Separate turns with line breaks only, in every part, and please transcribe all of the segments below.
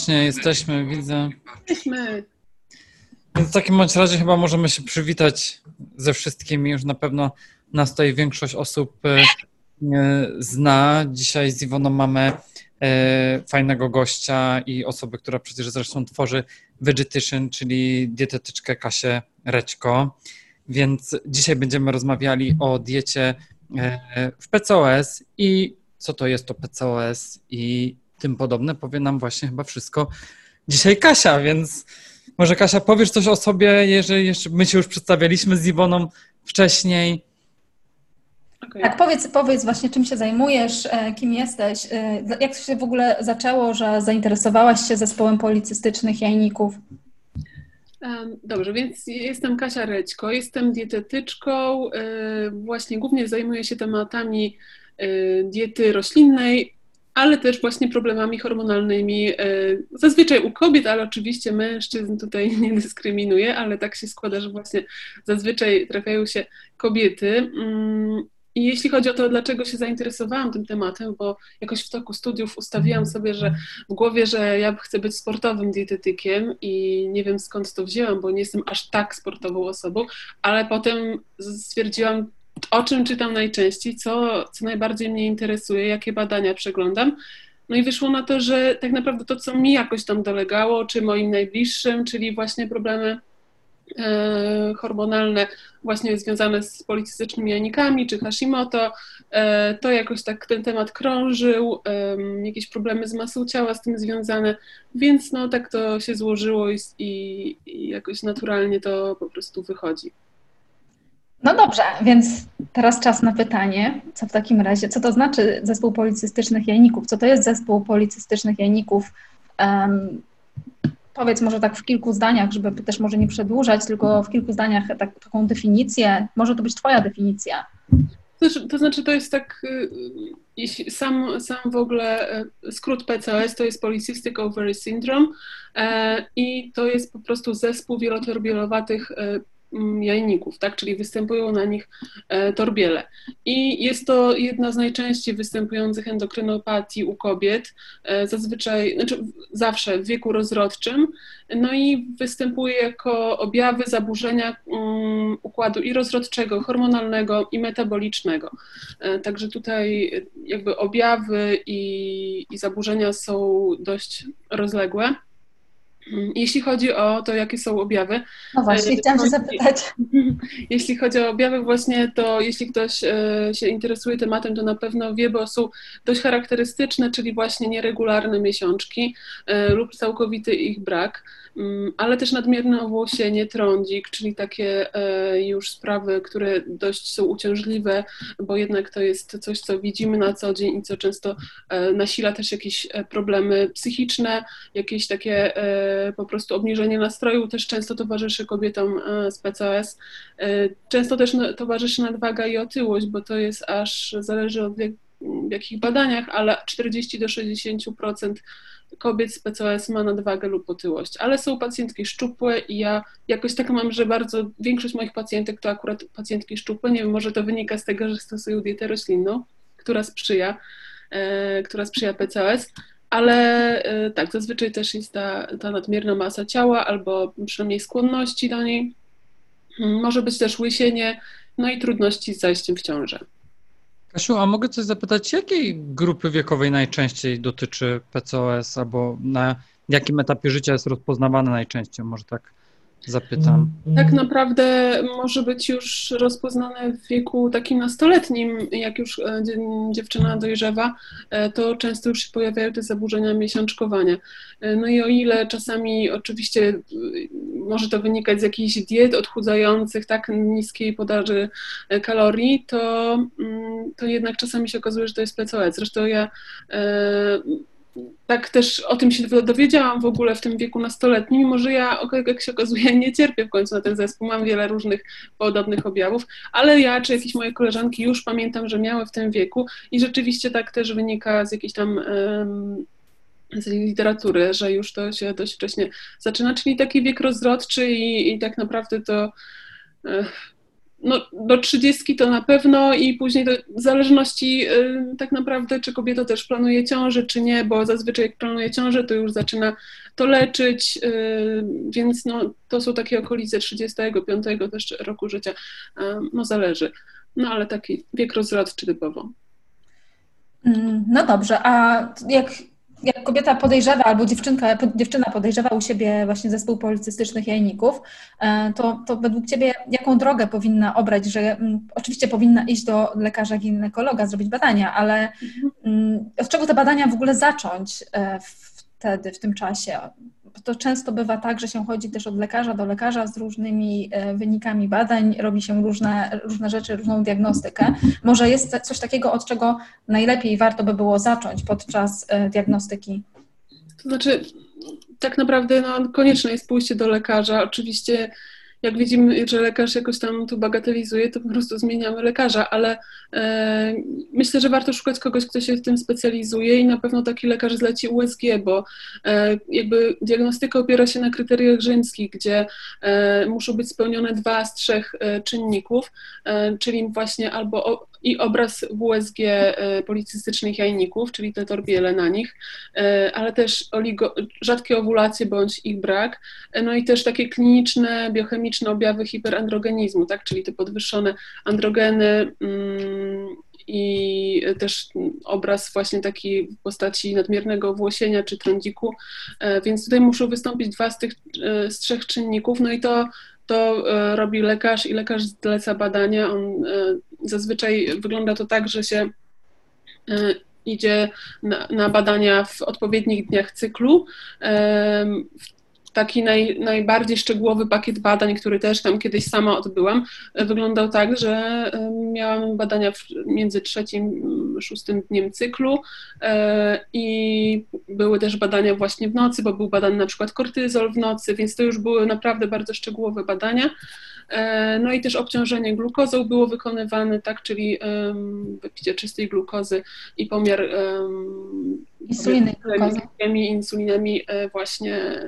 Właśnie jesteśmy, widzę.
Jesteśmy.
Więc w takim bądź razie chyba możemy się przywitać ze wszystkimi. Już na pewno nas tutaj większość osób e, zna. Dzisiaj z Iwoną mamy e, fajnego gościa i osobę, która przecież zresztą tworzy Vegetarian, czyli dietetyczkę Kasię Rećko. Więc dzisiaj będziemy rozmawiali o diecie e, w PCOS i co to jest to PCOS i tym podobne. Powie nam właśnie chyba wszystko dzisiaj Kasia, więc może Kasia powiesz coś o sobie, jeżeli jeszcze my się już przedstawialiśmy z Iwoną wcześniej.
Okay. Tak, powiedz, powiedz właśnie, czym się zajmujesz, e, kim jesteś, e, jak się w ogóle zaczęło, że zainteresowałaś się zespołem policystycznych jajników?
Dobrze, więc jestem Kasia Rećko, jestem dietetyczką, e, właśnie głównie zajmuję się tematami diety roślinnej, ale też właśnie problemami hormonalnymi, e, zazwyczaj u kobiet, ale oczywiście mężczyzn tutaj nie dyskryminuję, ale tak się składa, że właśnie zazwyczaj trafiają się kobiety. Mm, I jeśli chodzi o to, dlaczego się zainteresowałam tym tematem, bo jakoś w toku studiów ustawiłam sobie, że w głowie, że ja chcę być sportowym dietetykiem i nie wiem skąd to wzięłam, bo nie jestem aż tak sportową osobą, ale potem stwierdziłam, o czym czytam najczęściej, co, co najbardziej mnie interesuje, jakie badania przeglądam. No i wyszło na to, że tak naprawdę to, co mi jakoś tam dolegało, czy moim najbliższym, czyli właśnie problemy e, hormonalne, właśnie związane z policystycznymi janikami, czy Hashimoto, e, to jakoś tak ten temat krążył, e, jakieś problemy z masą ciała z tym związane, więc no tak to się złożyło i, i, i jakoś naturalnie to po prostu wychodzi.
No dobrze, więc teraz czas na pytanie. Co w takim razie, co to znaczy zespół policystycznych jajników? Co to jest zespół policystycznych jajników? Um, powiedz może tak w kilku zdaniach, żeby też może nie przedłużać, tylko w kilku zdaniach tak, taką definicję. Może to być Twoja definicja.
To, znaczy, to jest tak, y, sam, sam w ogóle y, skrót PCOS to jest Polycystic Ovary Syndrome e, i to jest po prostu zespół wielotorbielowatych y, Mm, jajników, tak? czyli występują na nich e, torbiele. I jest to jedna z najczęściej występujących endokrynopatii u kobiet, e, zazwyczaj, znaczy zawsze w wieku rozrodczym, no i występuje jako objawy zaburzenia um, układu i rozrodczego, hormonalnego i metabolicznego. E, także tutaj jakby objawy i, i zaburzenia są dość rozległe. Jeśli chodzi o to, jakie są objawy.
No właśnie, chciałam się zapytać.
Jeśli chodzi o objawy, właśnie to jeśli ktoś e, się interesuje tematem, to na pewno wie, bo są dość charakterystyczne, czyli właśnie nieregularne miesiączki e, lub całkowity ich brak. Mm, ale też nadmierne owłosienie, trądzik, czyli takie e, już sprawy, które dość są uciążliwe, bo jednak to jest coś, co widzimy na co dzień i co często e, nasila też jakieś e, problemy psychiczne, jakieś takie po prostu obniżenie nastroju też często towarzyszy kobietom z PCOS. Często też towarzyszy nadwaga i otyłość, bo to jest aż, zależy od jakich badaniach, ale 40 do 60% kobiet z PCOS ma nadwagę lub otyłość, ale są pacjentki szczupłe i ja jakoś tak mam, że bardzo większość moich pacjentek to akurat pacjentki szczupłe. Nie wiem, może to wynika z tego, że stosują dietę roślinną, która sprzyja, e, która sprzyja PCOS, ale e, tak, zazwyczaj też jest ta, ta nadmierna masa ciała albo przynajmniej skłonności do niej. Hmm, może być też łysienie, no i trudności z zajściem w ciążę.
Kasiu, a mogę coś zapytać, jakiej grupy wiekowej najczęściej dotyczy PCOS, albo na jakim etapie życia jest rozpoznawane najczęściej? Może tak zapytam.
Tak naprawdę może być już rozpoznane w wieku takim nastoletnim, jak już e, dziewczyna dojrzewa, e, to często już się pojawiają te zaburzenia miesiączkowania. E, no i o ile czasami oczywiście może to wynikać z jakichś diet odchudzających, tak niskiej podaży kalorii, to, mm, to jednak czasami się okazuje, że to jest PCOS. Zresztą ja tak też o tym się dowiedziałam w ogóle w tym wieku nastoletnim, mimo że ja, jak się okazuje, nie cierpię w końcu na ten zespół, mam wiele różnych podobnych objawów, ale ja czy jakieś moje koleżanki już pamiętam, że miały w tym wieku i rzeczywiście tak też wynika z jakiejś tam z literatury, że już to się dość wcześnie zaczyna, czyli taki wiek rozrodczy i, i tak naprawdę to no, do 30 to na pewno i później to w zależności tak naprawdę, czy kobieta też planuje ciążę, czy nie, bo zazwyczaj jak planuje ciążę, to już zaczyna to leczyć, więc no, to są takie okolice 35 też roku życia, no zależy. No ale taki wiek rozrodczy typowo.
Mm, no dobrze, a jak jak kobieta podejrzewa albo dziewczynka, dziewczyna podejrzewa u siebie właśnie zespół policystycznych jajników, e, to, to według Ciebie jaką drogę powinna obrać, że mm, oczywiście powinna iść do lekarza ginekologa, zrobić badania, ale mhm. mm, od czego te badania w ogóle zacząć e, wtedy, w tym czasie? To często bywa tak, że się chodzi też od lekarza do lekarza z różnymi e, wynikami badań, robi się różne, różne rzeczy, różną diagnostykę. Może jest coś takiego, od czego najlepiej warto by było zacząć podczas e, diagnostyki?
To znaczy, tak naprawdę no, konieczne jest pójście do lekarza. Oczywiście jak widzimy, że lekarz jakoś tam to bagatelizuje, to po prostu zmieniamy lekarza, ale e, myślę, że warto szukać kogoś, kto się w tym specjalizuje i na pewno taki lekarz zleci USG, bo e, jakby diagnostyka opiera się na kryteriach rzymskich, gdzie e, muszą być spełnione dwa z trzech e, czynników, e, czyli właśnie albo i obraz WSG e, policystycznych jajników, czyli te torbiele na nich, e, ale też oligo, rzadkie owulacje bądź ich brak, e, no i też takie kliniczne, biochemiczne objawy hiperandrogenizmu, tak, czyli te podwyższone androgeny mm, i też obraz właśnie taki w postaci nadmiernego włosienia czy trądziku, więc tutaj muszą wystąpić dwa z tych z trzech czynników, no i to to e, robi lekarz i lekarz zleca badania. On e, zazwyczaj wygląda to tak, że się e, idzie na, na badania w odpowiednich dniach cyklu. Taki naj, najbardziej szczegółowy pakiet badań, który też tam kiedyś sama odbyłam, e, wyglądał tak, że e, miałam badania między trzecim szóstym dniem cyklu e, i były też badania właśnie w nocy, bo był badany na przykład kortyzol w nocy, więc to już były naprawdę bardzo szczegółowe badania. No i też obciążenie glukozą było wykonywane, tak, czyli wypicie czystej glukozy i pomiar
insuliny,
insulinami właśnie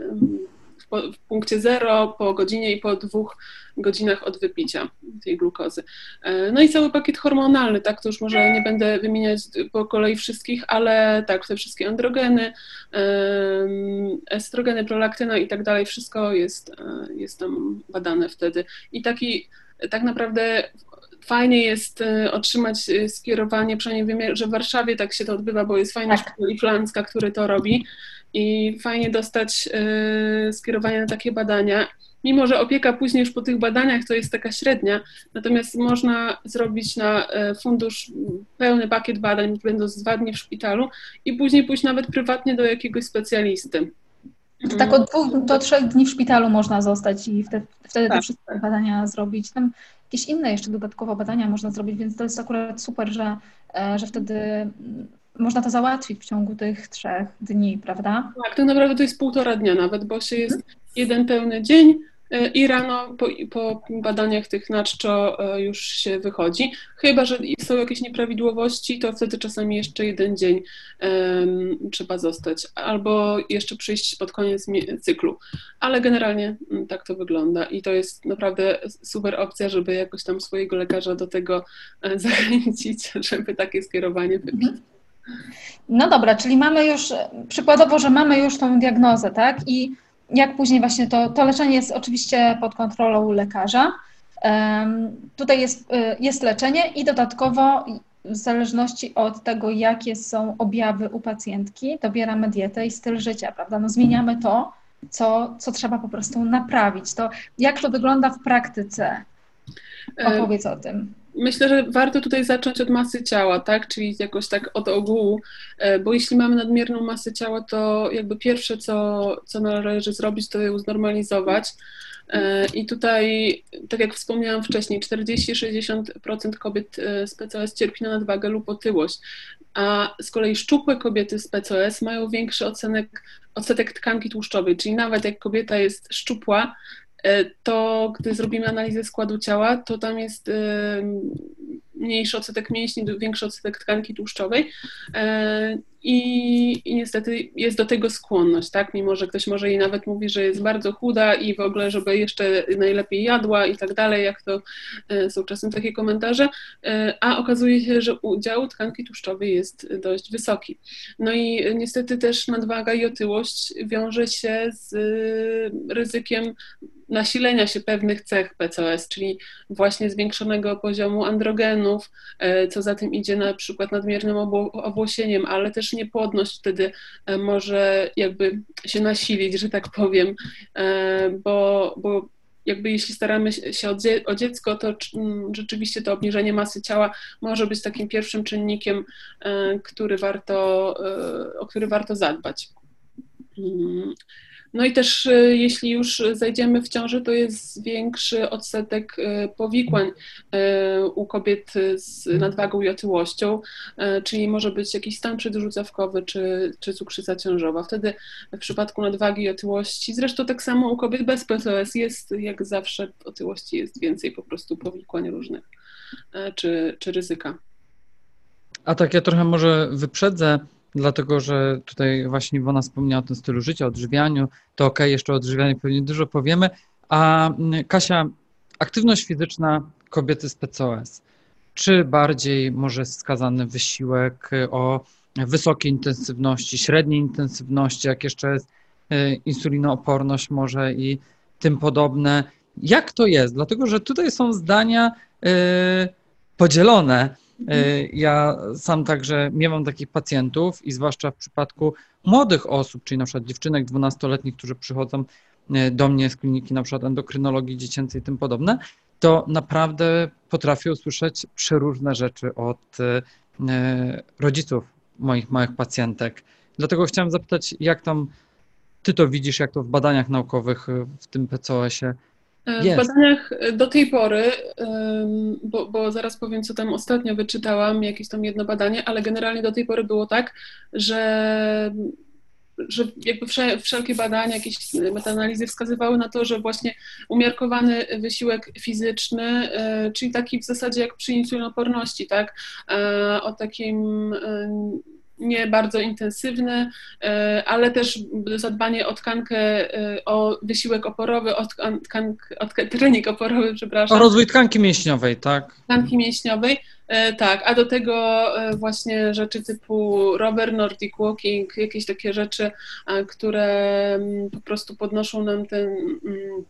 w punkcie zero, po godzinie i po dwóch godzinach od wypicia tej glukozy. E, no i cały pakiet hormonalny, tak, to już może nie będę wymieniać po kolei wszystkich, ale tak, te wszystkie androgeny, estrogeny, prolaktyna i tak dalej, wszystko jest, e, jest tam badane wtedy. I taki tak naprawdę fajnie jest e, otrzymać skierowanie, przynajmniej wiem, że w Warszawie tak się to odbywa, bo jest fajny tak. szpital Flanska, który to robi i fajnie dostać y, skierowanie na takie badania. Mimo, że opieka później już po tych badaniach to jest taka średnia, natomiast można zrobić na fundusz pełny pakiet badań, będąc dwa dni w szpitalu i później pójść nawet prywatnie do jakiegoś specjalisty.
To tak od dwóch do trzech dni w szpitalu można zostać i wtedy, wtedy tak. te wszystkie badania zrobić. Tam jakieś inne jeszcze dodatkowo badania można zrobić, więc to jest akurat super, że, e, że wtedy można to załatwić w ciągu tych trzech dni, prawda?
Tak, to naprawdę to jest półtora dnia nawet, bo się jest jeden pełny dzień i rano po, po badaniach tych na czczo e, już się wychodzi. Chyba, że są jakieś nieprawidłowości, to wtedy czasami jeszcze jeden dzień um, trzeba zostać, albo jeszcze przyjść pod koniec cyklu. Ale generalnie mm, tak to wygląda i to jest naprawdę super opcja, żeby jakoś tam swojego lekarza do tego e, zachęcić, żeby takie skierowanie wypić.
No dobra, czyli mamy już, przykładowo, że mamy już tą diagnozę, tak? I jak później właśnie to, to leczenie jest oczywiście pod kontrolą lekarza. Tutaj jest, y, jest leczenie i dodatkowo w zależności od tego, jakie są objawy u pacjentki, dobieramy dietę i styl życia, prawda? No zmieniamy to, co, co trzeba po prostu naprawić. To jak to wygląda w praktyce? Opowiedz o tym
myślę, że warto tutaj zacząć od masy ciała, tak? Czyli jakoś tak od ogółu, e, bo jeśli mamy nadmierną masę ciała, to jakby pierwsze, co, co należy zrobić, to ją znormalizować. E, I tutaj, tak jak wspomniałam wcześniej, 40-60% kobiet e, z PCOS cierpi na nadwagę lub otyłość, a z kolei szczupłe kobiety z PCOS mają większy odsetek, tkanki tłuszczowej, czyli nawet jak kobieta jest szczupła, to gdy zrobimy analizę składu ciała, to tam jest e, mniejszy odsetek mięśni, większy odsetek tkanki tłuszczowej. E, i, i, niestety jest do tego skłonność, tak? Mimo, że ktoś może jej nawet mówi, że jest bardzo chuda i w ogóle, żeby jeszcze najlepiej jadła i tak dalej, jak to e, są czasem takie komentarze, e, a okazuje się, że udział tkanki tłuszczowej jest dość wysoki. No i niestety też nadwaga i otyłość wiąże się z ryzykiem nasilenia się pewnych cech PCOS, czyli właśnie zwiększonego poziomu androgenów, e, co za tym idzie na przykład nadmiernym obłosieniem, ale też niepłodność wtedy e, może jakby się nasilić, że tak powiem, e, bo, bo jakby jeśli staramy się o, o dziecko, to rzeczywiście to obniżenie masy ciała może być takim pierwszym czynnikiem, który warto, o który warto zadbać. No i też e, jeśli już zajdziemy w ciąży, to jest większy odsetek e, powikłań e, u kobiet z nadwagą i otyłością, czyli może być jakiś stan przedrzucawkowy czy, czy cukrzyca ciążowa. Wtedy w przypadku nadwagi i otyłości, zresztą tak samo u kobiet bez PCOS jest, jak zawsze otyłości jest więcej po prostu powikłań różnych czy, czy ryzyka.
A tak ja trochę może wyprzedzę dlatego że tutaj właśnie Iwona wspomniała o tym stylu życia, odżywianiu, to ok, jeszcze o odżywianiu pewnie dużo powiemy, a mm, Kasia, aktywność fizyczna kobiety z PCOS, czy bardziej może wskazany wysiłek o wysokiej intensywności, średniej intensywności, jak jeszcze jest e, insulinooporność może i tym podobne. Jak to jest? Dlatego, że tutaj są zdania e, podzielone. E, ja sam także miewam takich pacjentów i zwłaszcza w przypadku młodych osób, czyli na przykład dziewczynek 12-letnich, którzy przychodzą e, do mnie z kliniki na przykład endokrynologii dziecięcej i tym podobne, to naprawdę potrafię usłyszeć przeróżne rzeczy od e, rodziców moich małych pacjentek. Dlatego chciałem zapytać, jak tam ty to widzisz, jak to w badaniach naukowych w tym PCOS-ie
w yes. badaniach do tej pory, bo, bo, zaraz powiem, co tam ostatnio wyczytałam, jakieś tam jedno badanie, ale generalnie do tej pory było tak, że, że jakby wszelkie badania, jakieś metaanalizy wskazywały na to, że właśnie umiarkowany wysiłek fizyczny, e, czyli taki w zasadzie jak przy insulinoporności, tak, e, o takim nie bardzo intensywny, e, ale też zadbanie o tkankę, e, o wysiłek oporowy, o, tkank, o trening oporowy, przepraszam.
O rozwój tkanki mięśniowej, tak?
Tkanki mięśniowej, e, tak, a do tego właśnie rzeczy typu rower, nordic walking, jakieś takie rzeczy, które mm, po prostu podnoszą nam ten mm,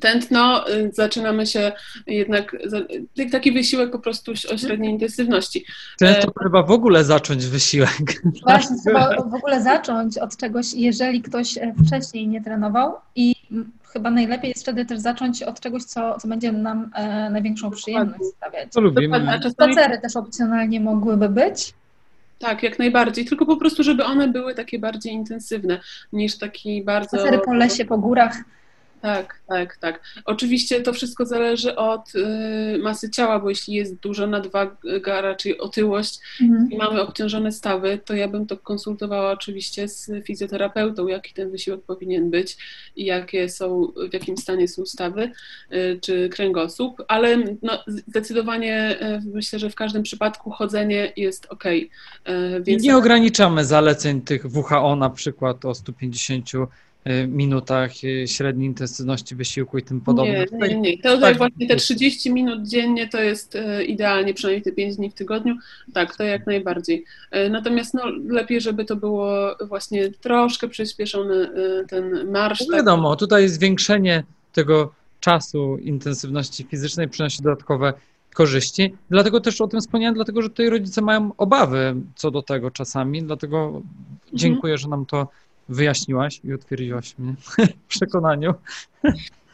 tętno, y, zaczynamy się jednak, taki wysiłek po prostu o średniej intensywności.
Często e, chyba w ogóle zacząć wysiłek.
Właśnie, trzeba w ogóle zacząć od czegoś, jeżeli ktoś e, wcześniej nie trenował i chyba najlepiej jest wtedy też zacząć od czegoś, co, co będzie nam e, największą przyjemność sprawiać.
To lubimy.
Spacery też opcjonalnie mogłyby być.
Tak, jak najbardziej, tylko po prostu, żeby one były takie bardziej intensywne niż taki bardzo...
Spacery po lesie, po górach.
Tak, tak, tak. Oczywiście to wszystko zależy od y, masy ciała, bo jeśli jest duża nadwaga, raczej otyłość mhm. i mamy obciążone stawy, to ja bym to konsultowała oczywiście z fizjoterapeutą, jaki ten wysiłek powinien być i jakie są, w jakim stanie są stawy y, czy kręgosłup, ale no, zdecydowanie y, myślę, że w każdym przypadku chodzenie jest ok. Y,
więc... I nie ograniczamy zaleceń tych WHO na przykład o 150 Y, minutach y, średniej intensywności wysiłku i tym podobne.
Nie, nie, nie. To tak. właśnie te 30 minut dziennie to jest y, idealnie, przynajmniej te 5 dni w tygodniu. Tak, to jak najbardziej. Natomiast no, lepiej, żeby to było właśnie troszkę przyspieszony ten marsz. No
tak. wiadomo, tak. tutaj zwiększenie tego czasu intensywności fizycznej przynosi dodatkowe korzyści. Dlatego też o tym wspomniałem, dlatego że tutaj rodzice mają obawy co do tego czasami, dlatego mhm. dziękuję, że nam to wyjaśniłaś i utwierdziłaś mnie w przekonaniu.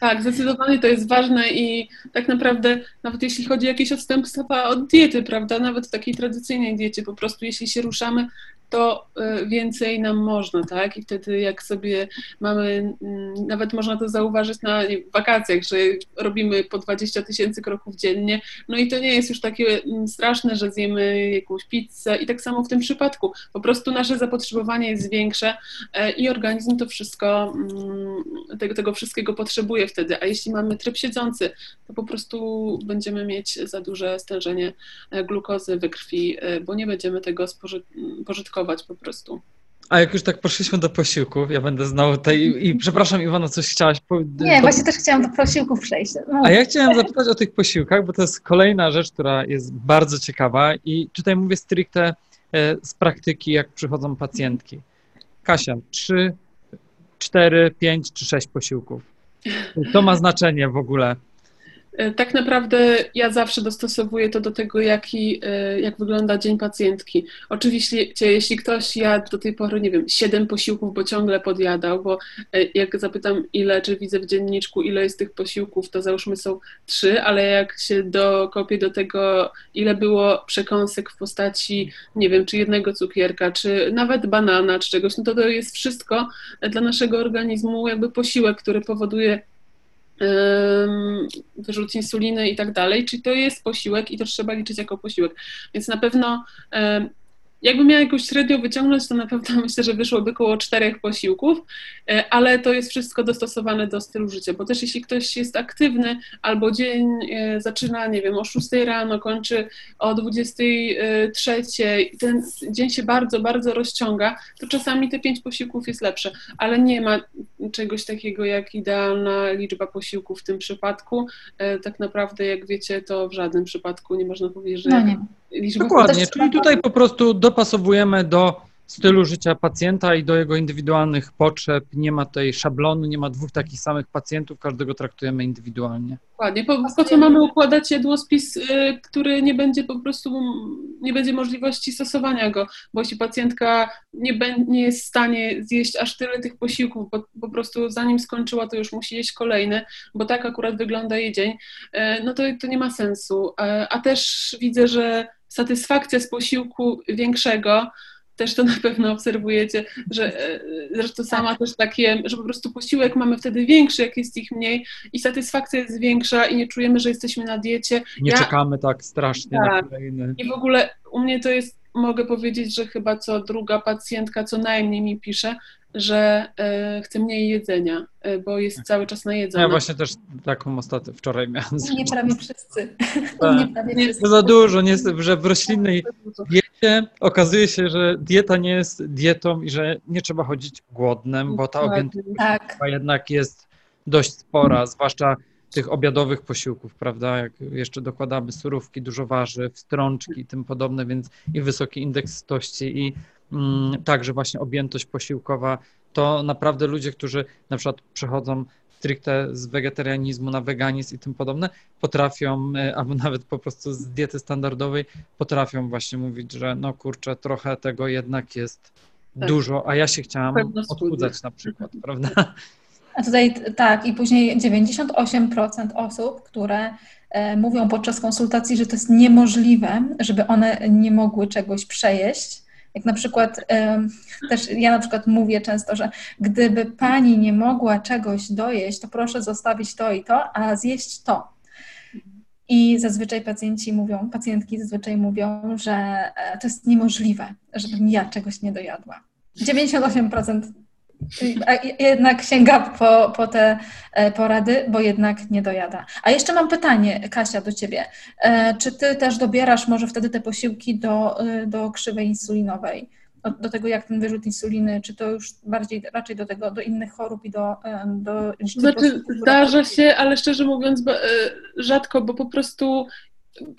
Tak, zdecydowanie to jest ważne i tak naprawdę nawet jeśli chodzi o jakieś odstępstwa od diety, prawda, nawet w takiej tradycyjnej diecie, po prostu jeśli się ruszamy to e, więcej nam można, tak? I wtedy jak sobie mamy, nawet można to zauważyć na wakacjach, że robimy po 20 tysięcy kroków dziennie, no i to nie jest już takie straszne, że zjemy jakąś pizzę i tak samo w tym przypadku. Po prostu nasze zapotrzebowanie jest większe e, i organizm to wszystko, tego, tego wszystkiego potrzebuje wtedy, a jeśli mamy tryb siedzący, to po prostu będziemy mieć za duże stężenie e, glukozy we krwi, bo nie będziemy tego spożytkować zachować po prostu.
A jak już tak poszliśmy do posiłków, ja będę znowu tutaj i przepraszam Iwona, coś chciałaś powiedzieć?
Nie, właśnie też chciałam do posiłków przejść. No.
A ja chciałem zapytać o tych posiłkach, bo to jest kolejna rzecz, która jest bardzo ciekawa i tutaj mówię stricte e, z praktyki, jak przychodzą pacjentki. Kasia, trzy, cztery, pięć czy sześć posiłków. To ma znaczenie w ogóle.
E, tak naprawdę ja zawsze dostosowuję to do tego, jaki, e, jak wygląda dzień pacjentki. Oczywiście, jeśli ktoś jadł do tej pory, nie wiem, siedem posiłków, bo ciągle podjadał, bo e, jak zapytam, ile, czy widzę w dzienniczku, ile jest tych posiłków, to załóżmy są trzy, ale jak się dokopię do tego, ile było przekąsek w postaci, nie wiem, czy jednego cukierka, czy nawet banana, czy czegoś, no to to jest wszystko dla naszego organizmu jakby posiłek, który powoduje wyrzut insuliny i tak dalej, czyli to jest posiłek i to trzeba liczyć jako posiłek. Więc na pewno Jakbym miała jakąś średnią wyciągnąć, to na pewno myślę, że wyszłoby około czterech posiłków, e, ale to jest wszystko dostosowane do stylu życia, bo też jeśli ktoś jest aktywny albo dzień e, zaczyna, nie wiem, o 6 rano, kończy o 23, ten dzień się bardzo, bardzo rozciąga, to czasami te pięć posiłków jest lepsze, ale nie ma czegoś takiego jak idealna liczba posiłków w tym przypadku. E, tak naprawdę, jak wiecie, to w żadnym przypadku nie można powiedzieć, że no nie
liczba Dokładnie, czyli tutaj po prostu dopasowujemy do stylu życia pacjenta i do jego indywidualnych potrzeb. Nie ma tej szablonu, nie ma dwóch takich samych pacjentów, każdego traktujemy indywidualnie.
Dokładnie. Po, po co mamy układać jadłospis, y, który nie będzie po prostu, nie będzie możliwości stosowania go, bo jeśli pacjentka nie, nie jest w stanie zjeść aż tyle tych posiłków, bo po prostu zanim skończyła, to już musi jeść kolejny, bo tak akurat wygląda jej dzień, y, no to, to nie ma sensu. Y, a też widzę, że satysfakcja z posiłku większego, też to na pewno obserwujecie, że zresztą sama też takie, że po prostu posiłek mamy wtedy większy, jak jest ich mniej i satysfakcja jest większa i nie czujemy, że jesteśmy na diecie.
Nie ja, czekamy tak strasznie tak, na kolejny.
I w ogóle u mnie to jest, mogę powiedzieć, że chyba co druga pacjentka co najmniej mi pisze, że e, chce mniej jedzenia, e, bo jest cały czas najedzona.
Ja właśnie też taką ostatnio wczoraj miałam.
Nie prawie wszyscy.
Tak. Nie prawie wszyscy. za dużo, nie, że w roślinnej diecie okazuje się, że dieta nie jest dietą i że nie trzeba chodzić głodnym, bo ta objętość tak. jednak jest dość spora, zwłaszcza tych obiadowych posiłków, prawda? Jak jeszcze dokładamy surówki, dużo warzyw, strączki i tym podobne, więc i wysoki indeks sytości i także właśnie objętość posiłkowa, to naprawdę ludzie, którzy na przykład przechodzą stricte z wegetarianizmu na weganizm i tym podobne, potrafią, e, albo nawet po prostu z diety standardowej, potrafią właśnie mówić, że no kurczę, trochę tego jednak jest tak. dużo, a ja się chciałam odchudzać na przykład, prawda?
A tutaj tak, i później 98% osób, które e, mówią podczas konsultacji, że to jest niemożliwe, żeby one nie mogły czegoś przejeść, jak na przykład też ja na przykład mówię często, że gdyby pani nie mogła czegoś dojeść, to proszę zostawić to i to, a zjeść to. I zazwyczaj pacjenci mówią, pacjentki zazwyczaj mówią, że e, to jest niemożliwe, żebym ja czegoś nie dojadła. 98% jednak sięga po, po te e, porady, bo jednak nie dojada. A jeszcze mam pytanie, Kasia, do Ciebie. E, czy Ty też dobierasz może wtedy te posiłki do, e, do krzywej insulinowej? Do, do tego, jak ten wyrzut insuliny, czy to już bardziej raczej do tego, do innych chorób i do... do
znaczy, zdarza się, ale szczerze mówiąc rzadko, bo po prostu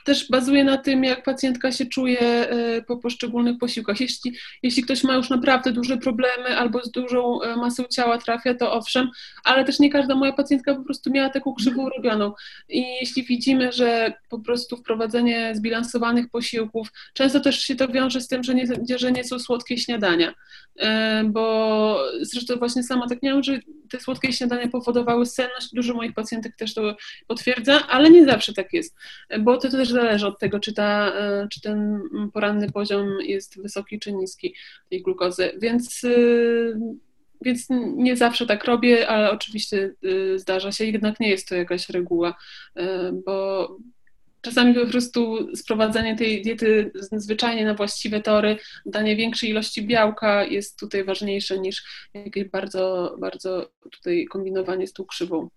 też bazuje na tym, jak pacjentka się czuje e, po poszczególnych posiłkach. Jeśli, jeśli ktoś ma już naprawdę duże problemy albo z dużą e, masą ciała trafia, to owszem, ale też nie każda moja pacjentka po prostu miała taką krzywą robioną. I jeśli widzimy, że po prostu wprowadzenie zbilansowanych posiłków, często też się to wiąże z tym, że nie, że nie są słodkie śniadania, e, bo zresztą właśnie sama tak miałam, że te słodkie śniadania powodowały senność, dużo moich pacjentek też to potwierdza, ale nie zawsze tak jest, bo to też zależy od tego, czy, ta, e, czy ten poranny poziom jest wysoki czy niski tej glukozy. Więc, e, więc nie zawsze tak robię, ale oczywiście e, zdarza się, jednak nie jest to jakaś reguła, bo czasami po prostu sprowadzenie tej diety zwyczajnie na właściwe tory, danie większej ilości białka jest tutaj ważniejsze niż jakieś bardzo, bardzo tutaj kombinowanie z tą krzywą.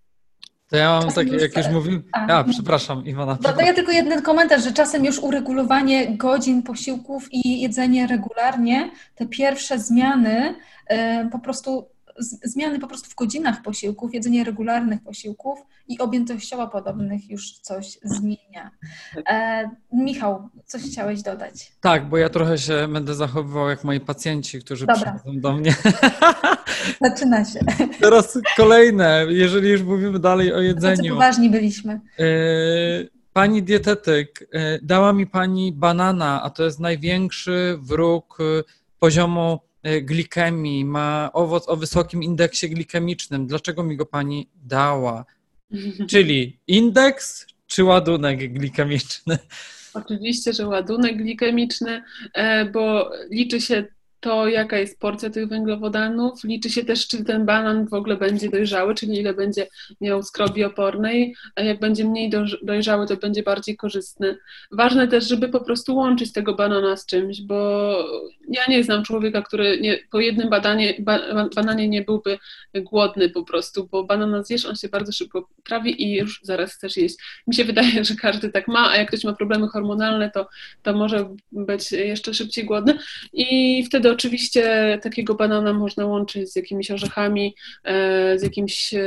To ja mam takie, jak już mówiłem. A, przepraszam, Iwona.
No to ja tylko jeden komentarz, że czasem już uregulowanie godzin posiłków i jedzenie regularnie, te pierwsze zmiany y, po prostu zmiany po prostu w godzinach posiłków, jedzenie regularnych posiłków i objętościowo podobnych już coś zmienia. E, Michał, coś chciałeś dodać?
Tak, bo ja trochę się będę zachowywał jak moi pacjenci, którzy Dobra. przychodzą do mnie.
Zaczyna się.
Teraz kolejne, jeżeli już mówimy dalej o jedzeniu.
poważni byliśmy. E,
pani dietetyk, e, dała mi pani banana, a to jest największy wróg e, poziomu glikemii, ma owoc o wysokim indeksie glikemicznym. Dlaczego mi go pani dała? Czyli indeks czy ładunek glikemiczny?
Oczywiście, że ładunek glikemiczny, e, bo liczy się to jaka jest porcja tych węglowodanów. Liczy się też, czy ten banan w ogóle będzie dojrzały, czyli ile będzie miał skrobi opornej, a jak będzie mniej dojrzały, to będzie bardziej korzystny. Ważne też, żeby po prostu łączyć tego banana z czymś, bo ja nie znam człowieka, który nie, po jednym badanie, ba, bananie nie byłby głodny po prostu, bo banana zjesz, on się bardzo szybko trawi i już zaraz chcesz jeść. Mi się wydaje, że każdy tak ma, a jak ktoś ma problemy hormonalne, to, to może być jeszcze szybciej głodny i wtedy oczywiście takiego banana można łączyć z jakimiś orzechami, e, z jakimś, e,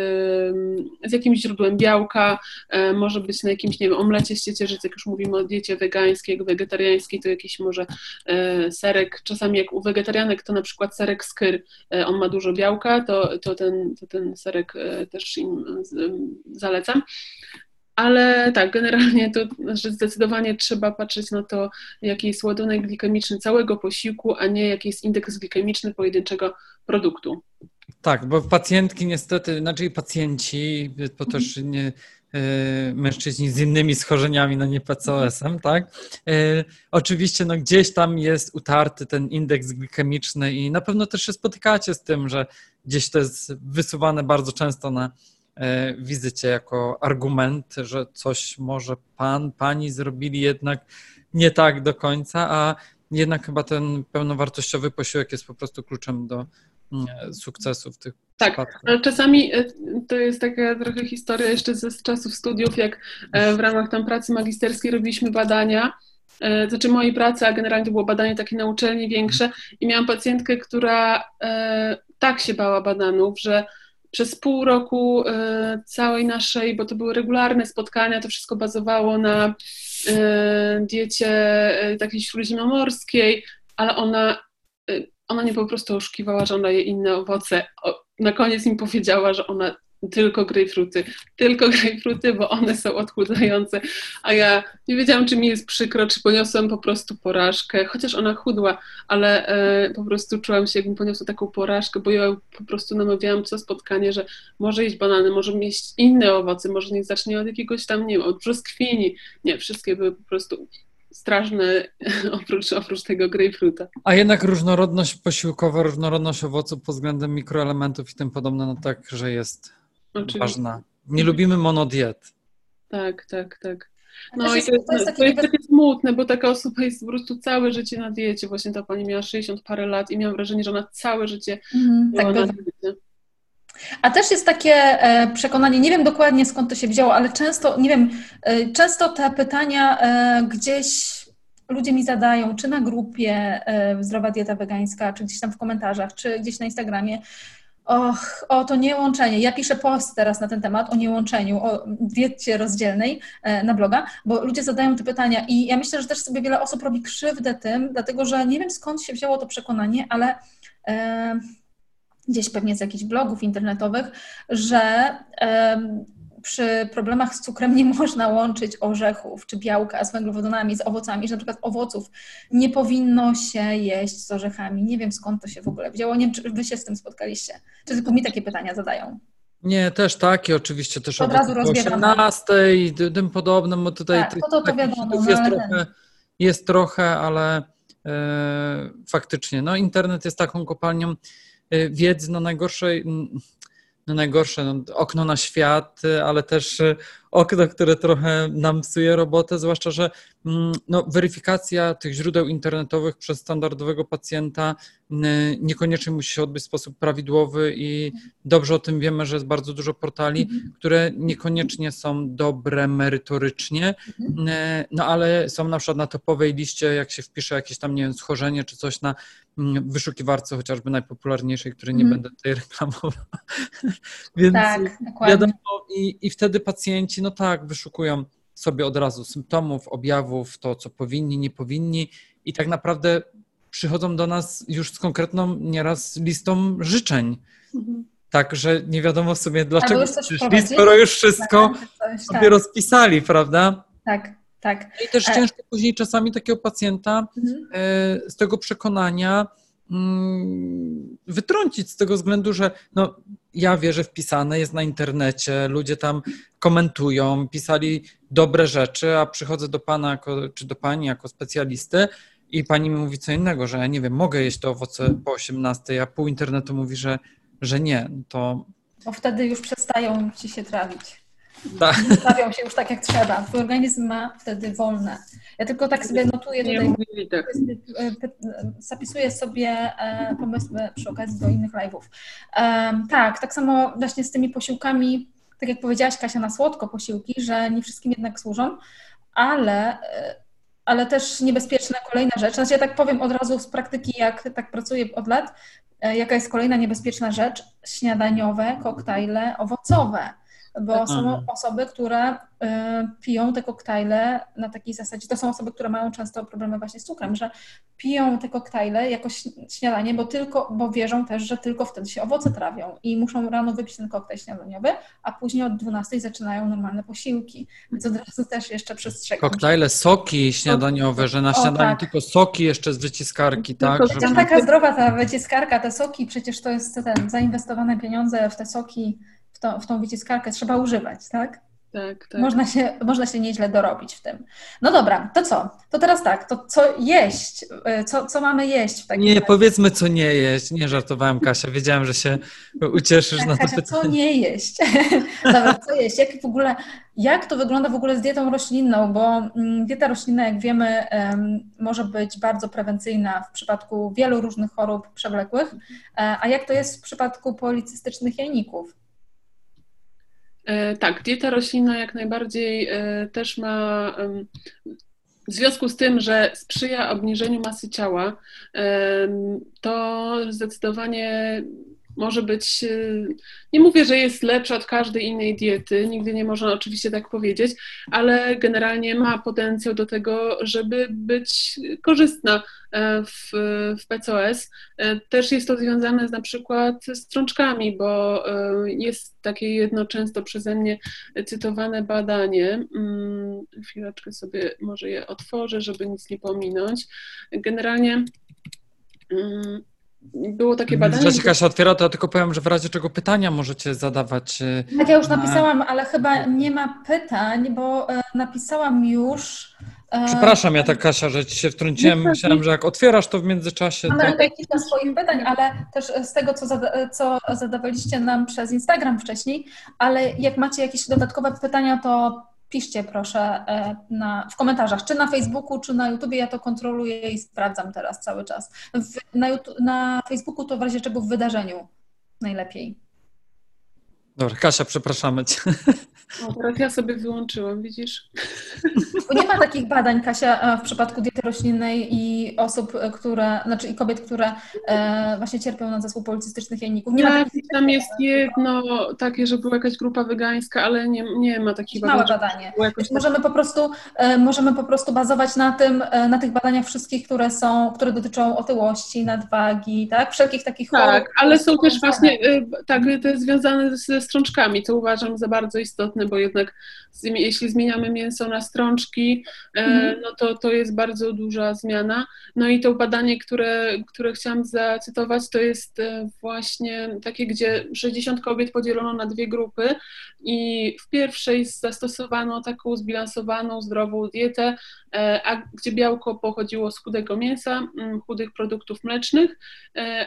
z jakimś źródłem białka, e, może być na jakimś, nie wiem, omlecie z jak już mówimy o diecie wegańskiej, wegetariańskiej, to jakiś może serek, czasami jak u wegetarianek to na przykład serek skyr, on ma dużo białka, to, to, ten, to ten serek też im zalecam. Ale tak, generalnie to że zdecydowanie trzeba patrzeć na to, jaki jest ładunek glikemiczny całego posiłku, a nie jaki jest indeks glikemiczny pojedynczego produktu.
Tak, bo pacjentki niestety, znaczy pacjenci, to też nie, e, mężczyźni z innymi schorzeniami, no nie PCOS-em, tak? E, oczywiście no gdzieś tam jest utarty ten indeks glikemiczny i na pewno też się spotykacie z tym, że gdzieś to jest wysuwane bardzo często na wizycie jako argument, że coś może pan, pani zrobili jednak nie tak do końca, a jednak chyba ten pełnowartościowy posiłek jest po prostu kluczem do mm, sukcesu w tych
tak,
przypadkach.
ale czasami e, to jest taka trochę historia jeszcze ze czasów studiów, jak e, w ramach tam pracy magisterskiej robiliśmy badania, znaczy mojej pracy, a generalnie to było badanie takie na uczelni większe i miałam pacjentkę, która tak się bała bananów, że przez pół roku e, całej naszej, bo to były regularne spotkania, to wszystko bazowało na e, diecie e, takiej śródziemnomorskiej, ale ona, ona nie po prostu oszukiwała, że ona je inne owoce. Na koniec mi powiedziała, że ona tylko grejpfruty, tylko grejpfruty, bo one są odchudzające, a ja nie wiedziałam, czy mi jest przykro, czy poniosłam po prostu porażkę, chociaż ona chudła, ale e, po prostu czułam się, jakbym poniosła taką porażkę, bo ja po prostu namawiałam co spotkanie, że może jeść banany, może jeść inne owoce, może nie zacznie od jakiegoś tam, nie wiem, od brzoskwini, nie, wszystkie były po prostu straszne oprócz, oprócz tego grejpfruta.
A jednak różnorodność posiłkowa, różnorodność owoców pod względem mikroelementów i tym podobne, no tak, że jest Oczywiście. ważna. Nie lubimy monodiet.
Tak, tak, tak. No i to jest, to jest, to jest takie smutne, bo taka osoba jest po prostu całe życie na diecie. Właśnie ta pani miała 60 parę lat i miałam wrażenie, że ona całe życie mm, tak na diecie.
A też jest takie e, przekonanie, nie wiem dokładnie skąd to się wzięło, ale często, nie wiem, e, często te pytania e, gdzieś ludzie mi zadają, czy na grupie Zdrowa Dieta Wegańska, czy gdzieś tam w komentarzach, czy gdzieś na Instagramie, Och, o to niełączenie. Ja piszę post teraz na ten temat o niełączeniu, o diecie rozdzielnej e, na bloga, bo ludzie zadają te pytania i ja myślę, że też sobie wiele osób robi krzywdę tym, dlatego że nie wiem skąd się wzięło to przekonanie, ale e, gdzieś pewnie z jakichś blogów internetowych, że e, przy problemach z cukrem nie można łączyć orzechów czy białka z węglowodanami, z owocami, że na przykład owoców nie powinno się jeść z orzechami. Nie wiem skąd to się w ogóle wzięło. Nie wiem, czy wy się z tym spotkaliście. Czy tylko mi takie pytania zadają?
Nie, też takie, oczywiście też od razu 18 i tym podobnym, bo tutaj
tak, to, to, wiadomo,
jest, no, trochę, jest trochę, ale e, faktycznie, no internet jest taką kopalnią e, wiedzy, no najgorszej, no najgorsze, no, okno na świat, ale też y, okno, które trochę nam psuje robotę, zwłaszcza, że mm, no, weryfikacja tych źródeł internetowych przez standardowego pacjenta niekoniecznie musi się odbyć w sposób prawidłowy i dobrze o tym wiemy, że jest bardzo dużo portali, mhm. które niekoniecznie są dobre merytorycznie, mhm. no ale są na przykład na topowej liście, jak się wpisze jakieś tam, nie wiem, schorzenie czy coś na mm, wyszukiwarce chociażby najpopularniejszej, której nie mhm. będę tutaj reklamował. Więc tak, wiadomo, i, i wtedy pacjenci, no tak, wyszukują sobie od razu symptomów, objawów, to co powinni, nie powinni i tak naprawdę przychodzą do nas już z konkretną nieraz listą życzeń. Mhm. Tak, że nie wiadomo sobie dlaczego przyszli, skoro już wszystko tak, sobie tak. rozpisali, prawda?
Tak, tak.
No I też e... ciężko później czasami takiego pacjenta mhm. E, z tego przekonania wytrącić z tego względu, że no, ja wierzę wpisane, jest na internecie, ludzie tam komentują, pisali dobre rzeczy, a przychodzę do pana jako, czy do pani jako specjalisty i pani mi mówi co innego, że ja nie wiem, mogę jeść to owoce po 18, a pół internetu mówi, że, że nie, to...
Bo wtedy już przestają ci się trawić. Tak. Stawią się już tak, jak trzeba. Twój organizm ma wtedy wolne. Ja tylko tak sobie notuję tutaj, tak. zapisuję sobie e, pomysły przy okazji do innych live'ów. Tak, tak samo właśnie z tymi posiłkami, tak jak powiedziałaś Kasia, na słodko posiłki, że nie wszystkim jednak służą, ale e, ale też niebezpieczna kolejna rzecz. Znaczy ja tak powiem od razu z praktyki, jak tak pracuję od lat, e, jaka jest kolejna niebezpieczna rzecz? Śniadaniowe koktajle owocowe bo są osoby, które y, piją te koktajle na takiej zasadzie, to są osoby, które mają często problemy właśnie z cukrem, że piją te koktajle jako śniadanie, bo tylko, bo wierzą też, że tylko wtedy się owoce trawią i muszą rano wypić ten koktajl śniadaniowy, a później od 12 zaczynają normalne posiłki, więc od razu też jeszcze przestrzegam.
Koktajle, soki śniadaniowe, że na śniadanie o, tak. tylko soki jeszcze z wyciskarki, tak?
Żeby... Taka zdrowa ta wyciskarka, te soki, przecież to jest ten, zainwestowane pieniądze w te soki, w, to, w tą wyciskarkę trzeba używać, tak?
Tak, tak.
Można się, można się nieźle dorobić w tym. No dobra, to co? To teraz tak, to co jeść? Y, co, co mamy jeść w takim
Nie, razie? powiedzmy co nie jeść. Nie żartowałem, Kasia. Wiedziałem, że się ucieszysz
tak,
na
to
Kasia,
pytanie. co nie jeść? dobra, co jeść? Jak w ogóle, jak to wygląda w ogóle z dietą roślinną? Bo mm, dieta roślinna, jak wiemy, może być bardzo prewencyjna w przypadku wielu różnych chorób przewlekłych. E, a jak to jest w przypadku policystycznych jajników?
E, tak, dieta roślinna jak najbardziej e, też ma w związku z tym, że sprzyja obniżeniu masy ciała, to zdecydowanie może być, y, nie mówię, że jest lepsza od każdej innej diety, nigdy nie można oczywiście tak powiedzieć, ale generalnie ma potencjał do tego, żeby być korzystna e, w, w PCOS. E, też jest to związane z, na przykład strączkami, bo e, jest takie jedno często przeze mnie cytowane badanie. Mm, chwileczkę sobie może je otworzę, żeby nic nie pominąć. Generalnie mm, było takie badanie.
Zaś Kasia otwiera, to ja tylko powiem, że w razie czego pytania możecie zadawać.
E, tak, ja już napisałam, ale chyba nie ma pytań, bo e, napisałam już.
E, Przepraszam, ja tak Kasia, że ci się wtrąciłem. Myślałam, że jak otwierasz to w międzyczasie.
Mamy to... tutaj kilka swoich pytań, ale też z tego, co, zada co zadawaliście nam przez Instagram wcześniej, ale jak macie jakieś dodatkowe pytania, to piszcie proszę e, na, w komentarzach, czy na Facebooku, czy na YouTubie. Ja to kontroluję i sprawdzam teraz cały czas. W, na, na Facebooku to w razie czego w wydarzeniu najlepiej.
Dobra, Kasia, przepraszamy Cię.
O, teraz ja sobie wyłączyłam, widzisz?
Bo nie ma takich badań, Kasia, e, w przypadku diety roślinnej i osób, e, które, znaczy i kobiet, które e, właśnie cierpią na zespół policystycznych jajników. Nie
tak, tam jest jedno takie, że była jakaś grupa wegańska, ale nie, nie ma takich
badań. Małe badanie. Jakoś możemy, tak... po prostu, możemy po prostu bazować na tym, na tych badaniach wszystkich, które są, które dotyczą otyłości, nadwagi, tak? Wszelkich takich
Tak, chorób, ale są też właśnie, tak, to jest związane ze strączkami, co uważam za bardzo istotne bo jednak jeśli zmieniamy mięso na strączki, e, mhm. no to to jest bardzo duża zmiana. No i to badanie, które, które chciałam zacytować, to jest e, właśnie takie, gdzie 60 kobiet podzielono na dwie grupy i w pierwszej zastosowano taką zbilansowaną, zdrową dietę, a gdzie białko pochodziło z chudego mięsa, mm, chudych produktów mlecznych,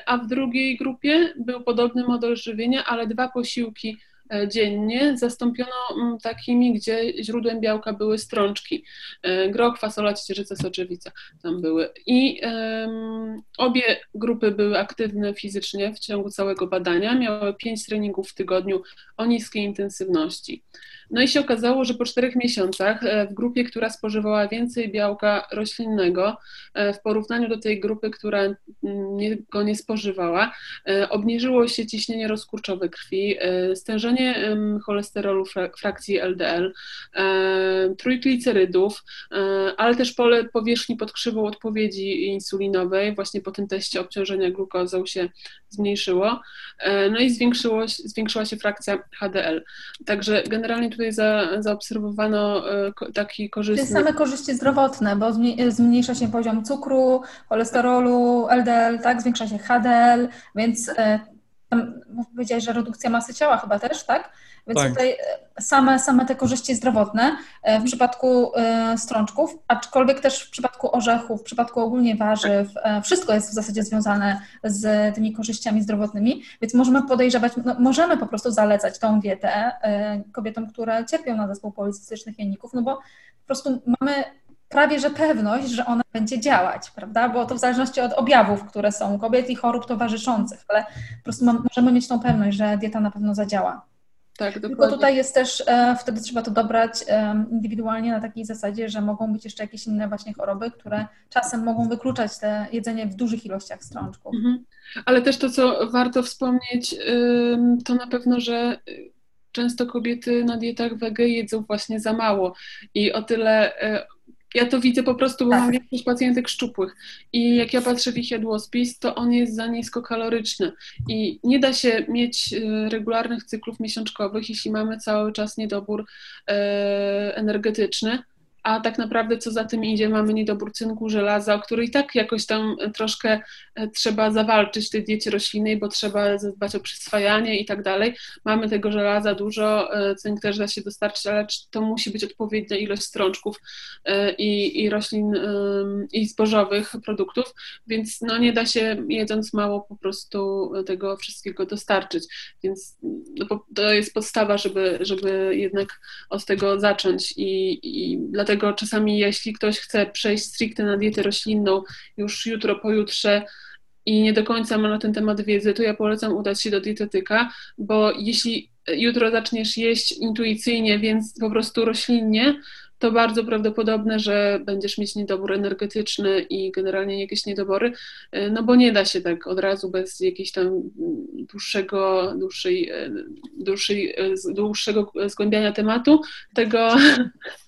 a w drugiej grupie był podobny model żywienia, ale dwa posiłki e, dziennie zastąpiono mm, takimi, gdzie źródłem białka były strączki. E, groch, fasola, ciecierzyca, soczewica tam były. I um, obie grupy były aktywne fizycznie w ciągu całego badania, miały pięć treningów w tygodniu o niskiej intensywności. No i się okazało, że po czterech miesiącach e, w grupie, która spożywała więcej białka roślinnego e, w porównaniu do tej grupy, która mm, go nie spożywała, e, obniżyło się ciśnienie rozkurczowe krwi, stężenie cholesterolu frakcji LDL, trójglicerydów, ale też pole powierzchni pod krzywą odpowiedzi insulinowej, właśnie po tym teście obciążenia glukozą się zmniejszyło, no i zwiększyło, zwiększyła się frakcja HDL. Także generalnie tutaj tutaj za, zaobserwowano e, taki korzystny...
Czyli same korzyści zdrowotne, bo zmniejsza się poziom cukru, cholesterolu, LDL, tak, zwiększa się HDL, więc e, tam powiedziałeś, że redukcja masy ciała chyba też, tak? Więc tak. tutaj e, same, same te korzyści zdrowotne e, w przypadku e, strączków, aczkolwiek też w przypadku orzechów, w przypadku ogólnie warzyw, wszystko jest w zasadzie związane z tymi korzyściami zdrowotnymi, więc możemy podejrzewać, no, możemy po prostu zalecać tą dietę kobietom, które cierpią na zespół policystycznych jajników, no bo po prostu mamy prawie że pewność, że ona będzie działać, prawda? Bo to w zależności od objawów, które są u kobiet i chorób towarzyszących, ale po prostu możemy mieć tą pewność, że dieta na pewno zadziała. Tak, dokładnie. Tylko tutaj jest też, e, wtedy trzeba to dobrać e, indywidualnie na takiej zasadzie, że mogą być jeszcze jakieś inne właśnie choroby, które czasem mogą wykluczać te jedzenie w dużych ilościach strączków. Mhm.
Ale też to, co warto wspomnieć, to na pewno, że często kobiety na dietach wege jedzą właśnie za mało i o tyle e, ja to widzę po prostu, bo tak. mam większość pacjentek szczupłych i jak ja patrzę w ich jadłospis, to on jest za niskokaloryczny i nie da się mieć y, regularnych cyklów miesiączkowych, jeśli mamy cały czas niedobór e, energetyczny a tak naprawdę co za tym idzie, mamy niedobór cynku, żelaza, o który i tak jakoś tam troszkę e, trzeba zawalczyć w tej diecie roślinnej, bo trzeba zadbać o przyswajanie i tak dalej. Mamy tego żelaza dużo, e, cynk też da się dostarczyć, ale to musi być odpowiednia ilość strączków e, i, i roślin i zbożowych produktów, więc no nie da się jedząc mało po prostu tego wszystkiego dostarczyć, więc no, to jest podstawa, żeby, żeby jednak od tego zacząć i, i dlatego Dlatego czasami, jeśli ktoś chce przejść stricte na dietę roślinną już jutro, pojutrze i nie do końca ma na ten temat wiedzy, to ja polecam udać się do dietetyka, bo jeśli jutro zaczniesz jeść intuicyjnie, więc po prostu roślinnie, to bardzo prawdopodobne, że będziesz mieć niedobór energetyczny i generalnie jakieś niedobory, no bo nie da się tak od razu bez jakiegoś tam dłuższego, dłuższej, dłuższej, dłuższego zgłębiania tematu tego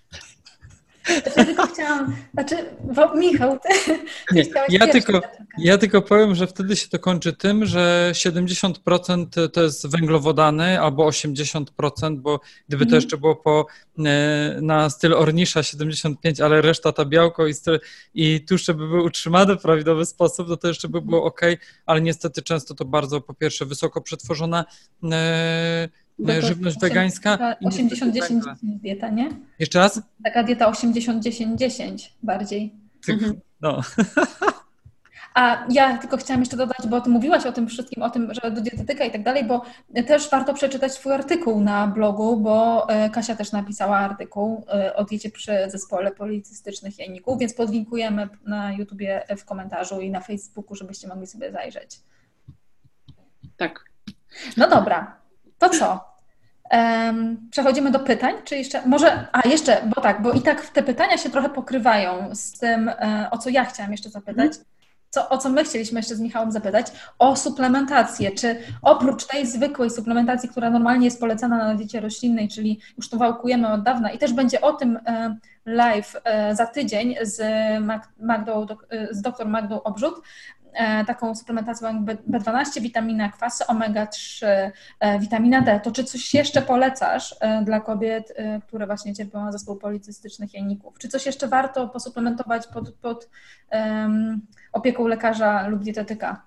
ja tylko chciałam, znaczy, bo Michał, ty,
nie, ja, tylko, ja tylko powiem, że wtedy się to kończy tym, że 70% to jest węglowodany albo 80%, bo gdyby to mhm. jeszcze było po, e, na styl Ornisza 75, ale reszta to białko i, styl, i tłuszcze by były utrzymane w prawidłowy sposób, to to jeszcze by było ok, ale niestety często to bardzo po pierwsze wysoko przetworzone e, żywność wegańska.
80-10 dieta, nie?
Jeszcze raz?
Taka dieta 80-10-10 bardziej.
Mhm. No.
A ja tylko chciałam jeszcze dodać, bo ty mówiłaś o tym wszystkim, o tym, że do dietetyka i tak dalej, bo też warto przeczytać swój artykuł na blogu, bo e, Kasia też napisała artykuł e, o diecie przy zespole policystycznych jajników, więc podlinkujemy na YouTubie w komentarzu i na Facebooku, żebyście mogli sobie zajrzeć.
Tak.
No dobra, to co? Przechodzimy do pytań, czy jeszcze, może, a jeszcze, bo tak, bo i tak te pytania się trochę pokrywają z tym, e, o co ja chciałam jeszcze zapytać, co, o co my chcieliśmy jeszcze z Michałem zapytać, o suplementację, czy oprócz tej zwykłej suplementacji, która normalnie jest polecana na diecie roślinnej, czyli już to wałkujemy od dawna i też będzie o tym e, live e, za tydzień z, Magdą, z dr Magdą Obrzut, taką suplementacją jak B12, witamina kwasy, omega-3, e, witamina D, to czy coś jeszcze polecasz e, dla kobiet, które właśnie cierpią na zespół policystycznych jajników? Czy coś jeszcze warto posuplementować pod, pod um, opieką lekarza lub dietetyka?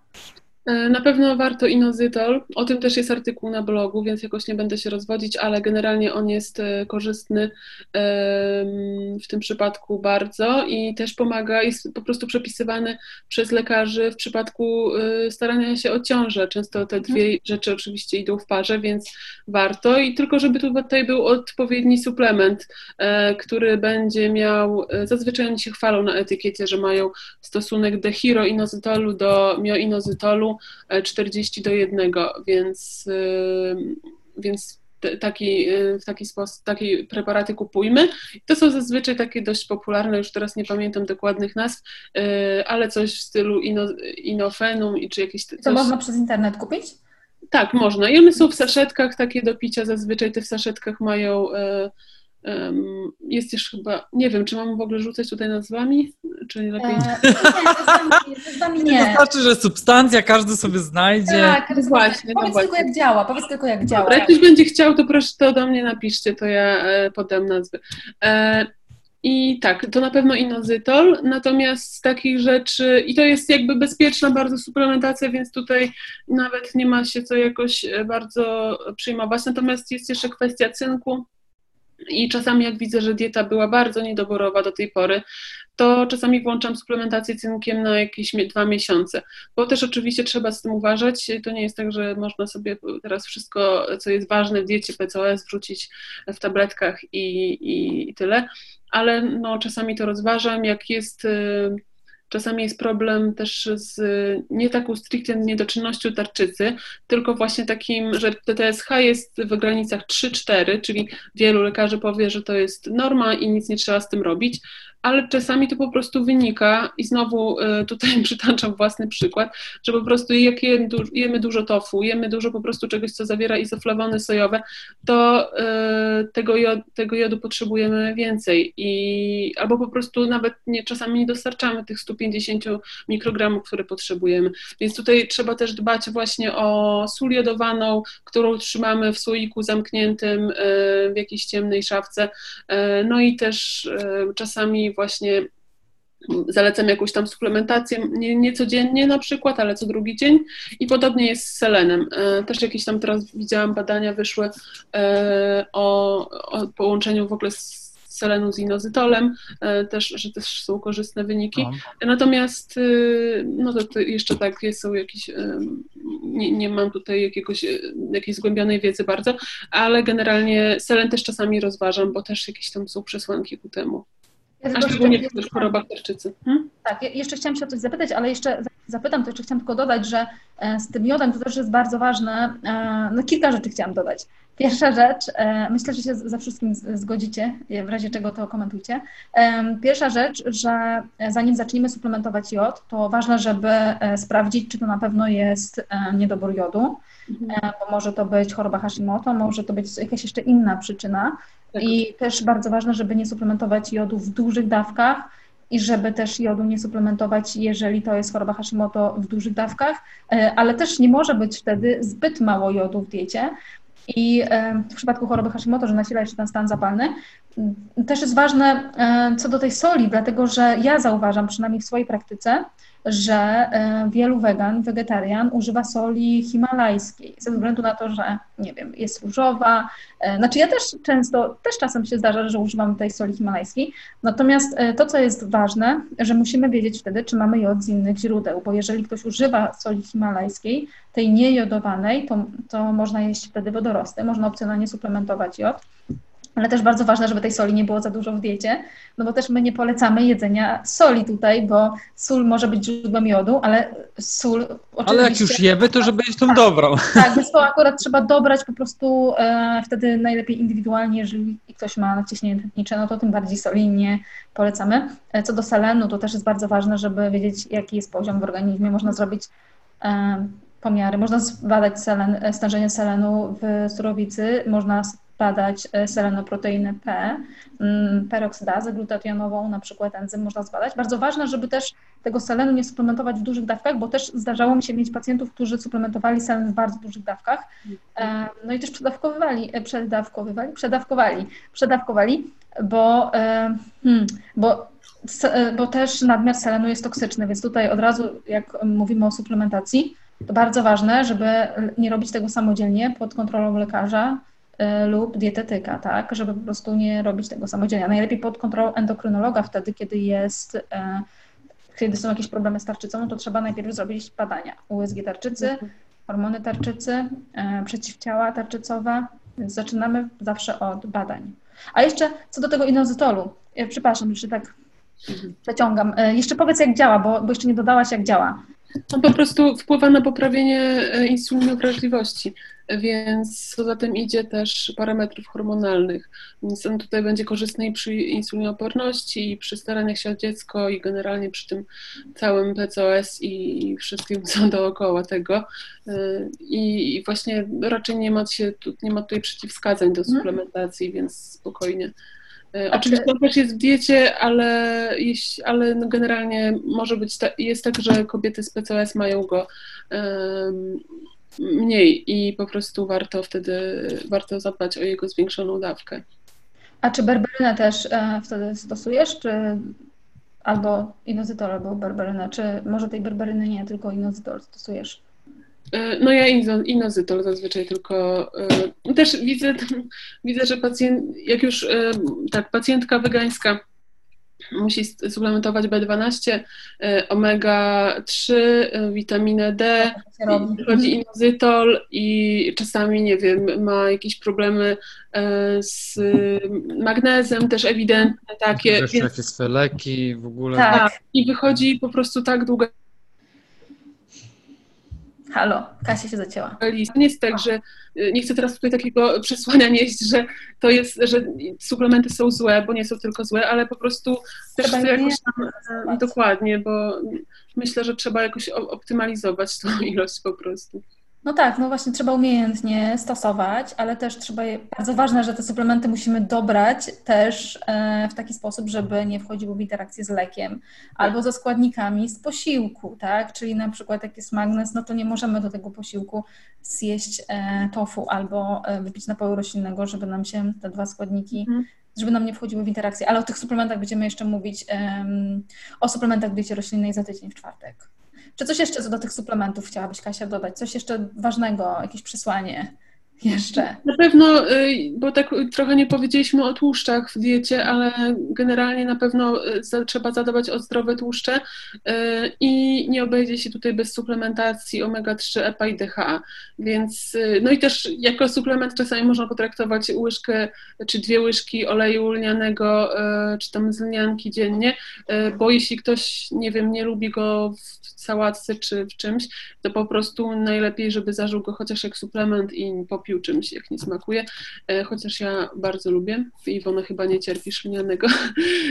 E, na pewno warto inozytol. O tym też jest artykuł na blogu, więc jakoś nie będę się rozwodzić, ale generalnie on jest e, korzystny w tym przypadku bardzo i też pomaga, jest po prostu przepisywany przez lekarzy w przypadku e, starania się o ciążę. Często te dwie mhm. rzeczy oczywiście idą w parze, więc warto. I tylko, żeby tutaj był odpowiedni suplement, który będzie miał, zazwyczaj oni się chwalą na etykiecie, że mają stosunek dehiroinozytolu do mioinozytolu, 40 do 1, więc, y, więc taki, y, w taki sposób, takie preparaty kupujmy. To są zazwyczaj takie dość popularne, już teraz nie pamiętam dokładnych nazw, y, ale coś w stylu ino, inofenum i czy jakieś... Coś...
To można przez internet kupić?
Tak, można. I one są w saszetkach takie do picia, zazwyczaj te w saszetkach mają jest też chyba, nie wiem, czy mam w ogóle rzucać tutaj nazwami, czy nie lepiej? E,
nie, nazwami nie.
To znaczy, że substancja każdy sobie znajdzie.
Tak, no właśnie. Powiedz no tylko jak działa, powiedz tylko jak działa.
Dobra, jak ktoś będzie chciał, to proszę to do mnie napiszcie, to ja e, podam nazwy. E, I tak, to na pewno inozytol, natomiast z takich rzeczy, i to jest jakby bezpieczna bardzo suplementacja, więc tutaj nawet nie ma się co jakoś e, bardzo przejmować. Natomiast jest jeszcze kwestia cynku, i czasami jak widzę, że dieta była bardzo niedoborowa do tej pory, to czasami włączam suplementację cynkiem na jakieś dwa miesiące, bo też oczywiście trzeba z tym uważać. To nie jest tak, że można sobie teraz wszystko, co jest ważne w diecie PCOS wrzucić w tabletkach i, i tyle, ale no, czasami to rozważam, jak jest y, Czasami jest problem też z nie taką stricte niedoczynnością tarczycy, tylko właśnie takim, że TTSH jest w granicach 3-4, czyli wielu lekarzy powie, że to jest norma i nic nie trzeba z tym robić, ale czasami to po prostu wynika i znowu e, tutaj przytaczam własny przykład, że po prostu jak jemy dużo tofu, jemy dużo po prostu czegoś, co zawiera izoflawony sojowe, to e, tego, jod, tego jodu potrzebujemy więcej i albo po prostu nawet nie, czasami nie dostarczamy tych 150 mikrogramów, które potrzebujemy. Więc tutaj trzeba też dbać właśnie o sól jodowaną, którą trzymamy w słoiku zamkniętym e, w jakiejś ciemnej szafce. No i też czasami właśnie zalecam jakąś tam suplementację, nie, nie, codziennie na przykład, ale co drugi dzień i podobnie jest z selenem. E, też jakieś tam teraz widziałam badania wyszły e, o, o połączeniu w ogóle z selenu z inozytolem, e, też, że też są korzystne wyniki. No. Natomiast no to, to, jeszcze tak są jakieś, nie, nie mam tutaj jakiegoś, jakiejś zgłębionej wiedzy bardzo, ale generalnie selen też czasami rozważam, bo też jakieś tam są przesłanki ku temu. Ja A szczególnie w chorobach tarczycy. Hmm?
Tak, jeszcze chciałam się o coś zapytać, ale jeszcze zapytam, to jeszcze chciałam tylko dodać, że e, z tym jodem to też jest bardzo ważne. E, no kilka rzeczy chciałam dodać. Pierwsza rzecz, e, myślę, że się ze wszystkim zgodzicie, w razie czego to komentujcie. Pierwsza rzecz, że zanim zaczniemy suplementować jod, to ważne, żeby sprawdzić, czy to na pewno jest niedobór jodu, mhm. bo może to być choroba Hashimoto, może to być jakaś jeszcze inna przyczyna. Tak. I też bardzo ważne, żeby nie suplementować jodu w dużych dawkach i żeby też jodu nie suplementować, jeżeli to jest choroba Hashimoto w dużych dawkach, e, ale też nie może być wtedy zbyt mało jodu w diecie. I e, w przypadku choroby Hashimoto, że nasila jeszcze ten stan zapalny, też jest ważne e, co do tej soli, dlatego że ja zauważam, przynajmniej w swojej praktyce, że e, wielu wegan, wegetarian używa soli himalajskiej ze względu na to, że nie wiem, jest różowa. E, znaczy ja też często, też czasem się zdarza, że używam tej soli himalajskiej. Natomiast to, co jest ważne, że musimy wiedzieć wtedy, czy mamy jod z innych źródeł, bo jeżeli ktoś używa soli himalajskiej, tej niejodowanej, to, to można jeść wtedy wodorosty, można opcjonalnie suplementować jod ale też bardzo ważne, żeby tej soli nie było za dużo w diecie, no bo też my nie polecamy jedzenia soli tutaj, bo sól może być źródłem jodu, ale sól
oczywiście... Ale jak już jemy, to żeby jeść tą tak, dobrą.
Tak, więc to akurat trzeba dobrać po prostu e, wtedy najlepiej indywidualnie, jeżeli ktoś ma naciśnienie tętnicze, no to tym bardziej soli nie polecamy. E, co do selenu, to też jest bardzo ważne, żeby wiedzieć, jaki jest poziom w organizmie. Można zrobić e, pomiary, można zbadać selen, e, stężenie selenu w surowicy, można badać e, selenoproteinę P, mm, peroksydazę glutationową, na przykład enzym można zbadać. Bardzo ważne, żeby też tego selenu nie suplementować w dużych dawkach, bo też zdarzało mi się mieć pacjentów, którzy suplementowali selen w bardzo dużych dawkach, e, no i też przedawkowywali, e, przedawkowywali, przedawkowali, przedawkowali, bo, hmm, bo, bo też nadmiar selenu jest toksyczny, więc tutaj od razu, jak mówimy o suplementacji, To bardzo ważne, żeby nie robić tego samodzielnie pod kontrolą lekarza lub dietetyka, tak? Żeby po prostu nie robić tego samodzielnie. Najlepiej pod kontrolą endokrynologa wtedy, kiedy jest, y, kiedy są jakieś problemy z tarczycą, to trzeba najpierw zrobić badania USG tarczycy, mhm. hormony tarczycy, y, przeciwciała tarczycowe, więc zaczynamy zawsze od badań. A jeszcze co do tego inozytolu, przepraszam, że tak mhm. przeciągam. Jeszcze powiedz, jak działa, bo, bo jeszcze nie dodałaś, jak działa.
On po prostu wpływa na poprawienie e, insulinowrażliwości, więc co za tym idzie też parametrów hormonalnych. Więc on tutaj będzie korzystny i przy insulinooporności, i przy staraniach się o dziecko, i generalnie przy tym całym PCOS i wszystkim, co dookoła tego. E, I właśnie raczej nie ma, się, nie ma tutaj przeciwwskazań do mhm. suplementacji, więc spokojnie. E, oczywiście on też jest w diecie, ale, ale no generalnie może być, ta, jest tak, że kobiety z PCOS mają go um, mniej i po prostu warto wtedy, warto zadbać o jego zwiększoną dawkę.
A czy berberynę też e, wtedy stosujesz, czy albo inozytol, albo berberynę, czy może tej berberyny nie, tylko inozytol stosujesz?
E, no ja inozytol zazwyczaj tylko e, też widzę, widzę, że pacjent, jak już e, tak, pacjentka wegańska musi suplementować B12, omega-3, witaminę D, chodzi inozytol i czasami, nie wiem, ma jakieś problemy z magnezem, też ewidentne takie.
Też więc, jakieś leki w ogóle.
Tak, i wychodzi po prostu tak długa
Halo, Kasia się zacięła.
Nie jest tak, że y, nie chcę teraz tutaj takiego przesłania nieść, że to jest, że suplementy są złe, bo nie są tylko złe, ale po prostu też jakoś tam, e, dokładnie, bo myślę, że trzeba jakoś optymalizować tą ilość po prostu.
No tak, no właśnie trzeba umiejętnie stosować, ale też trzeba, je, bardzo ważne, że te suplementy musimy dobrać też e, w taki sposób, żeby nie wchodziły w interakcję z lekiem albo ze składnikami z posiłku, tak? Czyli na przykład jak jest magnez, no to nie możemy do tego posiłku zjeść e, tofu albo e, wypić napoju roślinnego, żeby nam się te dwa składniki mhm żeby nam nie wchodziły w interakcję. Ale o tych suplementach będziemy jeszcze mówić, um, o suplementach w diecie roślinnej za tydzień w czwartek. Czy coś jeszcze do tych suplementów chciałabyś, Kasia, dodać? Coś jeszcze ważnego, jakieś przesłanie? jeszcze?
Na pewno, y, bo tak trochę nie powiedzieliśmy o tłuszczach w diecie, ale generalnie na pewno y, trzeba zadawać o zdrowe tłuszcze y, i nie obejdzie się tutaj bez suplementacji omega-3, EPA i DHA. Więc, no i też jako suplement czasami można potraktować łyżkę czy dwie łyżki oleju lnianego, czy tam z lnianki dziennie, bo jeśli ktoś, nie wiem, nie lubi go w sałatce czy w czymś, to po prostu najlepiej, żeby zażył go chociaż jak suplement i popił czymś, jak nie smakuje, e, chociaż ja bardzo lubię. Iwona chyba nie cierpi szlinianego.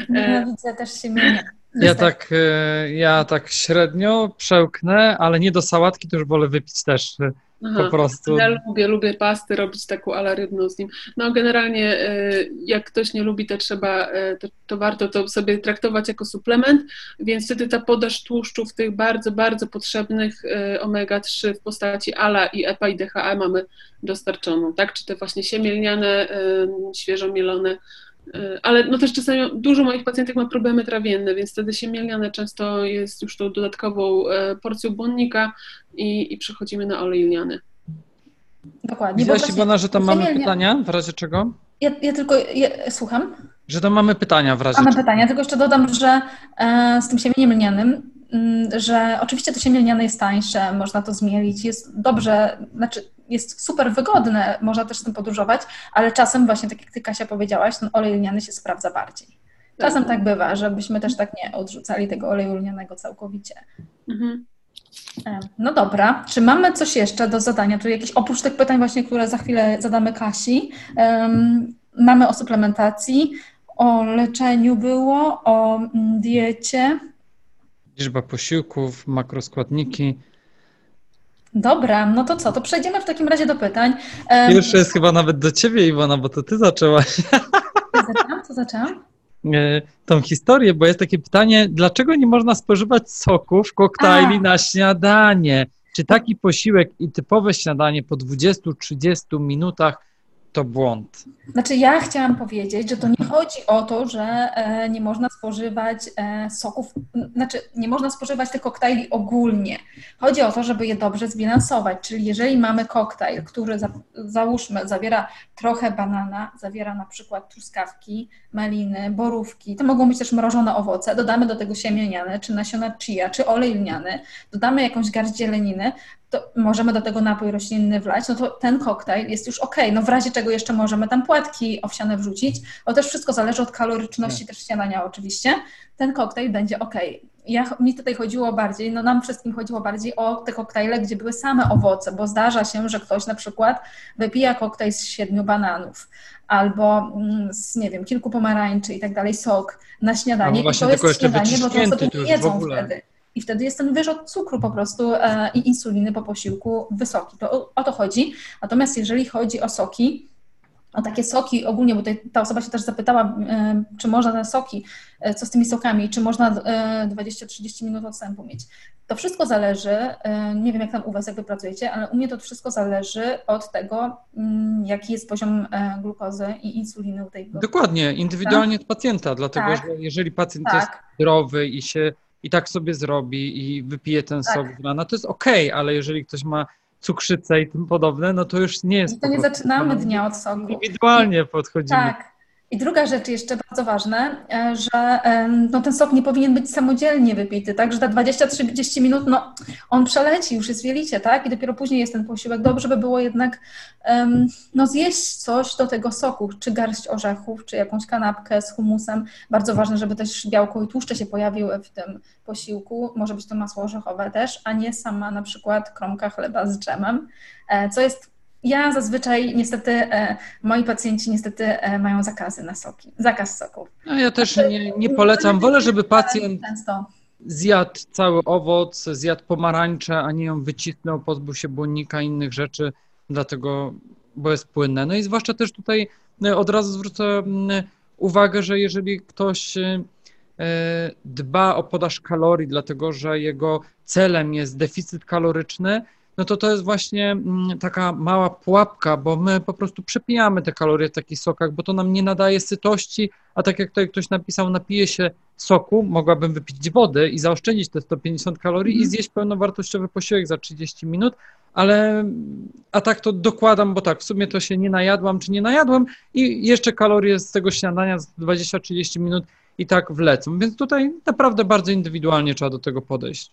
Ja widzę, też się mienia.
Ja tak, e, ja tak średnio przełknę, ale nie do sałatki, to już wolę wypić też Aha, po prostu.
Ja lubię, lubię pasty, robić taką ala rybną z nim. No generalnie e, jak ktoś nie lubi, to trzeba, e, to, to, warto to sobie traktować jako suplement, więc wtedy ta podaż tłuszczów tych bardzo, bardzo potrzebnych e, omega-3 w postaci ALA i EPA i DHA mamy dostarczoną, tak? Czy te właśnie siemielniane, świeżo mielone ale no też czasami dużo moich pacjentek ma problemy trawienne, więc wtedy siemielniane często jest już tą dodatkową porcją błonnika, i, i przechodzimy na olej lniany.
Dokładnie.
Widziałaś, Iwona, że tam mamy pytania w razie czego?
Ja, ja tylko ja, słucham.
Że tam mamy pytania w razie
Mamy pytania, tylko jeszcze dodam, że e, z tym siemieniem lnianym, mm, że oczywiście to siemię lniane jest tańsze, można to zmielić, jest dobrze, znaczy jest super wygodne, można też z tym podróżować, ale czasem właśnie, tak jak ty Kasia powiedziałaś, ten olej lniany się sprawdza bardziej. Czasem tak bywa, żebyśmy też tak nie odrzucali tego oleju lnianego całkowicie. Mhm. E, no dobra, czy mamy coś jeszcze do zadania? Tu jakieś oprócz tych pytań właśnie, które za chwilę zadamy Kasi, um, mamy o suplementacji, o leczeniu było, o mm, diecie.
Liczba posiłków, makroskładniki.
Dobra, no to co, to przejdziemy w takim razie do pytań.
Pierwsze jest chyba nawet do ciebie, Iwona, bo to ty zaczęłaś.
Ja zaczęłam? Co zaczęłam?
E, tą historię, bo jest takie pytanie, dlaczego nie można spożywać soków, koktajli A. na śniadanie? Czy taki posiłek i typowe śniadanie po 20-30 minutach to błąd.
Znaczy, ja chciałam powiedzieć, że to nie chodzi o to, że e, nie można spożywać e, soków, znaczy, nie można spożywać tych koktajli ogólnie. Chodzi o to, żeby je dobrze zbilansować. Czyli jeżeli mamy koktajl, który za, załóżmy zawiera trochę banana, zawiera na przykład truskawki, maliny, borówki, to mogą być też mrożone owoce, dodamy do tego siemię lniane, czy nasiona chia, czy olej lniany, dodamy jakąś garść zieleniny, możemy do tego napój roślinny wlać, no to ten koktajl jest już ok. No w razie czego jeszcze możemy tam płatki owsiane wrzucić, bo też wszystko zależy od kaloryczności też śniadania oczywiście. Ten koktajl będzie ok. Ja, mi tutaj chodziło bardziej, no nam wszystkim chodziło bardziej o te koktajle, gdzie były same owoce, bo zdarza się, że ktoś na przykład wypija koktajl z siedmiu bananów albo mm, z, nie wiem, kilku pomarańczy i tak dalej, sok na śniadanie.
No,
I to jest śniadanie, bo to sobie nie jedzą wtedy. I wtedy jest ten wyrzut cukru po prostu e, i insuliny po posiłku wysoki. To o, o to chodzi. Natomiast jeżeli chodzi o soki, o takie soki ogólnie, bo tutaj ta osoba się też zapytała, e, czy można te soki, e, co z tymi sokami, czy można 20-30 minut odstępu mieć. To wszystko zależy, nie wiem jak tam u Was, jak Wy pracujecie, ale u mnie to wszystko zależy od tego, mm, jaki jest poziom glukozy i insuliny u tej
Dokładnie, indywidualnie tak? od pacjenta, dlatego tak. że jeżeli pacjent tak. jest zdrowy i się i tak sobie zrobi i wypije ten tak. sok z rana, to jest okej, okay, ale jeżeli ktoś ma cukrzycę i tym podobne, no to już nie jest.
I to nie zaczynamy dnia od soku.
Indywidualnie podchodzimy.
Tak. I druga rzecz jeszcze bardzo ważna, e, że no, ten sok nie powinien być samodzielnie wypity, tak, że te 20-30 minut, no on przeleci, już jest wielicie, tak, i dopiero później jest ten posiłek. Dobrze by było jednak um, no, zjeść coś do tego soku, czy garść orzechów, czy jakąś kanapkę z humusem. Bardzo ważne, żeby też białko i tłuszcze się pojawiły w tym posiłku. Może być to masło orzechowe też, a nie sama na przykład kromka chleba z dżemem, e, co jest ja zazwyczaj niestety, e, moi pacjenci niestety e, mają zakazy na soki, zakaz soków.
No ja też nie, nie polecam. Wolę, żeby pacjent zjadł cały owoc, zjadł pomarańczę, a nie ją wycisnął, pozbył się błonnika i innych rzeczy, dlatego, bo jest płynne. No i zwłaszcza też tutaj e, od razu zwrócę uwagę, że jeżeli ktoś dba o podaż kalorii, dlatego że jego celem jest deficyt kaloryczny, no to to jest właśnie mm, taka mała pułapka, bo my po prostu przepijamy te kalorie w takich sokach, bo to nam nie nadaje sytości, a tak jak tutaj ktoś napisał, napije się soku, mogłabym wypić wody i zaoszczędzić te 150 kalorii mm. i mhm. zjeść pełnowartościowy posiłek za 30 minut, ale a tak to dokładam, bo tak, w sumie to się nie najadłam, czy nie najadłam i jeszcze kalorie z tego śniadania z 20-30 minut i tak wlecą, więc tutaj naprawdę bardzo indywidualnie trzeba do tego podejść.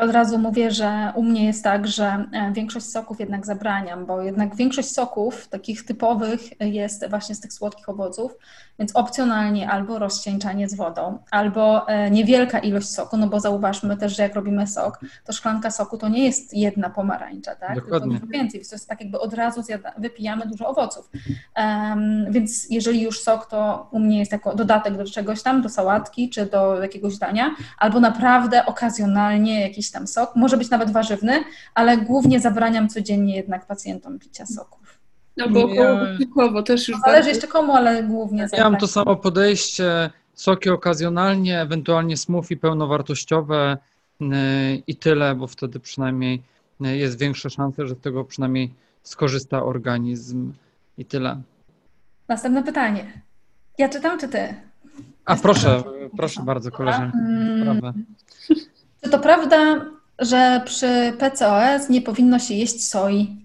Od razu mówię, że u mnie jest tak, że e, większość soków jednak zabraniam, bo jednak większość soków takich typowych jest właśnie z tych słodkich owoców, więc opcjonalnie albo rozcieńczanie z wodą, albo e, niewielka ilość soku, no bo zauważmy też, że jak robimy sok, to szklanka soku to nie jest jedna pomarańcza, tak?
Dokładnie.
Tylko więcej, to jest tak jakby od razu zjada, wypijamy dużo owoców. Um, więc jeżeli już sok, to u mnie jest jako dodatek do czegoś tam, do sałatki czy do jakiegoś dania, albo naprawdę okazjonalnie jakiś tam sok, może być nawet warzywny, ale głównie zabraniam codziennie jednak pacjentom picia soków.
Albo około ja... też już.
No, zależy jeszcze komu, ale głównie
Ja mam to samo podejście, soki okazjonalnie, ewentualnie smoothie pełnowartościowe y, i tyle, bo wtedy przynajmniej y, jest większa szansa, że z tego przynajmniej skorzysta organizm i tyle.
Następne pytanie. Ja czytam, czy ty?
A proszę, proszę bardzo, koleżanko.
Mm. Czy to prawda, że przy PCOS nie powinno się jeść soi?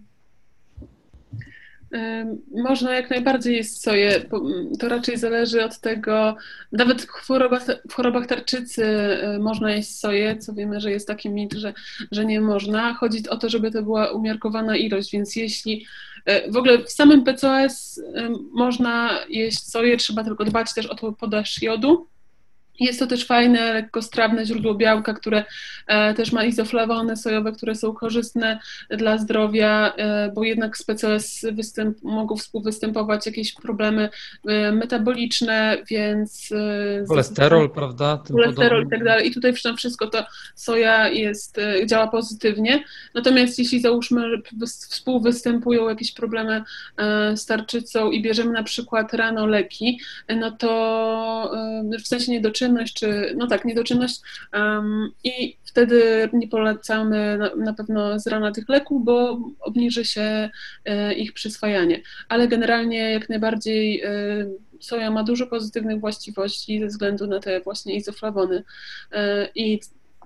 Można jak najbardziej jeść soję. To raczej zależy od tego, nawet w chorobach, w chorobach tarczycy y, można jeść soję, co wiemy, że jest taki mit, że, że nie można. Chodzi o to, żeby to była umiarkowana ilość, więc jeśli y, w ogóle w samym PCOS można jeść soję, trzeba tylko dbać też o podaż jodu jest to też fajne, lekkostrawne źródło białka, które e, też ma izoflawony sojowe, które są korzystne dla zdrowia, e, bo jednak z PCOS występ, mogą współwystępować jakieś problemy e, metaboliczne, więc...
Kolesterol, prawda?
Kolesterol i tak dalej. I tutaj wszystko to soja jest, działa pozytywnie. Natomiast jeśli załóżmy, że współwystępują jakieś problemy z tarczycą i bierzemy na przykład rano leki, no to w sensie nie doczyny, niedoczynność, czy no tak, niedoczynność um, i wtedy nie polecamy na, na, pewno z rana tych leków, bo obniży się e, ich przyswajanie. Ale generalnie jak najbardziej e, soja ma dużo pozytywnych właściwości ze względu na te właśnie izoflawony e, i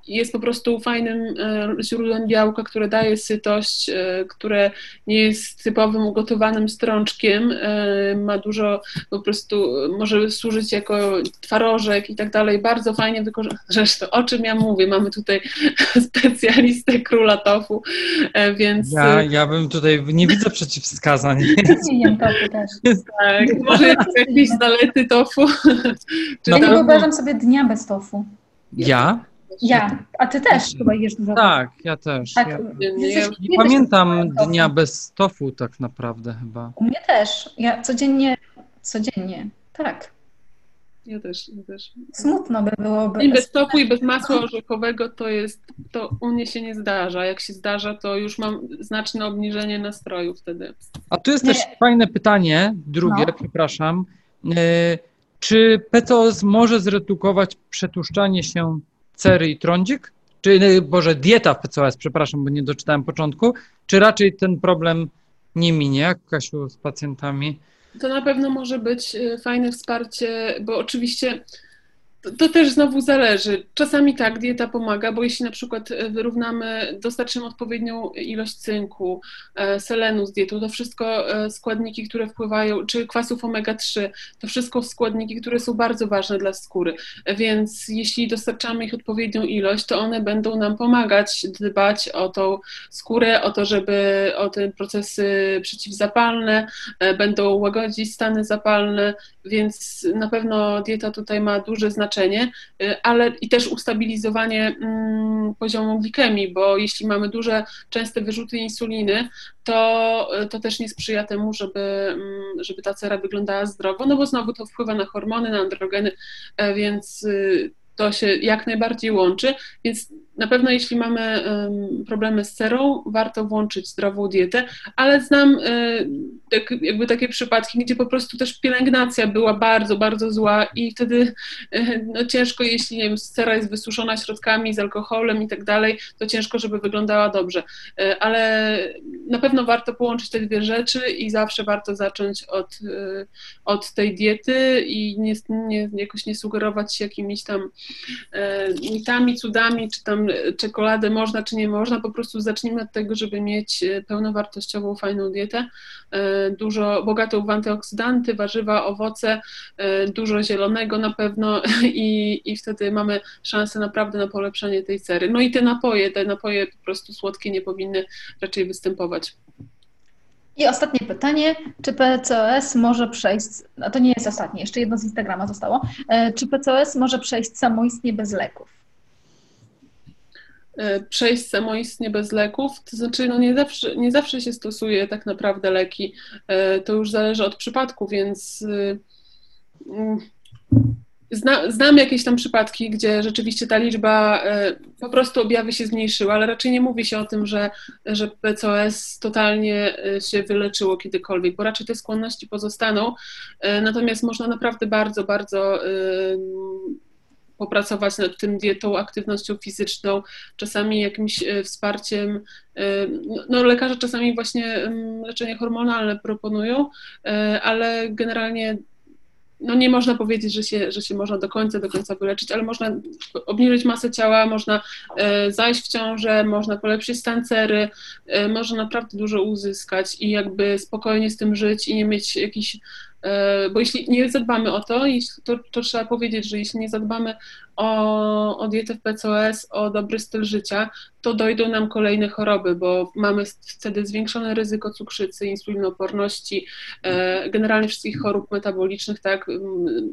jest po prostu fajnym e, źródłem białka, które daje sytość, e, które nie jest typowym ugotowanym strączkiem, e, ma dużo po prostu, może służyć jako twarożek i tak dalej. Bardzo fajnie wykorzystać. Zresztą o czym ja mówię? Mamy tutaj specjalistę króla tofu, więc...
Ja, ja bym tutaj, nie widzę przeciwwskazań.
Nie tofu też.
Tak, może jakieś zalety tofu.
Ja nie wyobrażam sobie dnia bez tofu.
Ja?
Ja, a ty też chyba jesz dużo.
Tak, ja też. Tak, ja, nie, nie pamiętam dnia bez tofu tak naprawdę chyba.
U mnie też. Ja codziennie, codziennie, tak.
Ja też, ja też.
Smutno by było.
I bez tofu i bez masła orzechowego to jest, to u mnie się nie zdarza. Jak się zdarza, to już mam znaczne obniżenie nastroju wtedy.
A tu jest nie. też fajne pytanie, drugie, no. przepraszam. E, czy PCOS może zredukować przetłuszczanie się cery i trądzik? Czy, Boże, dieta w PCOS, przepraszam, bo nie doczytałem początku. Czy raczej ten problem nie minie, jak Kasiu, z pacjentami?
To na pewno może być y, fajne wsparcie, bo oczywiście to, też znowu zależy. Czasami tak, dieta pomaga, bo jeśli na przykład e, wyrównamy, dostarczymy odpowiednią ilość cynku, e, selenu z dietą, to wszystko e, składniki, które wpływają, czy kwasów omega-3, to wszystko składniki, które są bardzo ważne dla skóry. Więc jeśli dostarczamy ich odpowiednią ilość, to one będą nam pomagać dbać o tą skórę, o to, żeby o te procesy przeciwzapalne, będą łagodzić stany zapalne, więc na pewno dieta tutaj ma duże znaczenie, y, ale i też ustabilizowanie mm, poziomu glikemii, bo jeśli mamy duże, częste wyrzuty insuliny, to, y, to też nie sprzyja temu, żeby, mm, żeby ta cera wyglądała zdrowo, no bo znowu to wpływa na hormony, na androgeny, e, więc y, to się jak najbardziej łączy, więc na pewno jeśli mamy problemy z cerą, warto włączyć zdrową dietę, ale znam e, jakby takie przypadki, gdzie po prostu też pielęgnacja była bardzo, bardzo zła i wtedy e, no, ciężko, jeśli nie wiem, cera jest wysuszona środkami z alkoholem i tak dalej, to ciężko, żeby wyglądała dobrze. E, ale na pewno warto połączyć te dwie rzeczy i zawsze warto zacząć od, od tej diety i nie, nie, jakoś nie sugerować się jakimiś tam mitami, cudami, czy tam czekoladę można czy nie można, po prostu zacznijmy od tego, żeby mieć e, pełnowartościową, fajną dietę, e, dużo bogatą w antyoksydanty, warzywa, owoce, e, dużo zielonego na pewno i, i wtedy mamy szansę naprawdę na polepszenie tej cery. No i te napoje, te napoje po prostu słodkie nie powinny raczej występować.
I ostatnie pytanie, czy PCOS może przejść, a to nie jest ostatnie, jeszcze jedno z Instagrama zostało, czy PCOS może przejść samoistnie bez leków?
E, przejść samoistnie bez leków, to znaczy no nie, zawsze, nie zawsze się stosuje tak naprawdę leki. E, to już zależy od przypadku, więc y, mm, Zna, znam jakieś tam przypadki, gdzie rzeczywiście ta liczba e, po prostu objawy się zmniejszyła, ale raczej nie mówi się o tym, że, że PCOS totalnie się wyleczyło kiedykolwiek, bo raczej te skłonności pozostaną. Natomiast można naprawdę bardzo, bardzo popracować nad tym dietą, aktywnością fizyczną, czasami jakimś e, wsparciem. E, no, no, lekarze czasami właśnie leczenie hormonalne proponują, e, ale generalnie no nie można powiedzieć, że się, że się można do końca, do końca wyleczyć, ale można obniżyć masę ciała, można zajść w ciążę, można polepszyć stan cery, można naprawdę dużo uzyskać i jakby spokojnie z tym żyć i nie mieć jakichś E, bo jeśli nie zadbamy o to, to, to trzeba powiedzieć, że jeśli nie zadbamy o, o dietę w PCOS, o dobry styl życia, to dojdą nam kolejne choroby, bo mamy wtedy zwiększone ryzyko cukrzycy, insulinoporności, e, generalnie wszystkich chorób metabolicznych, tak,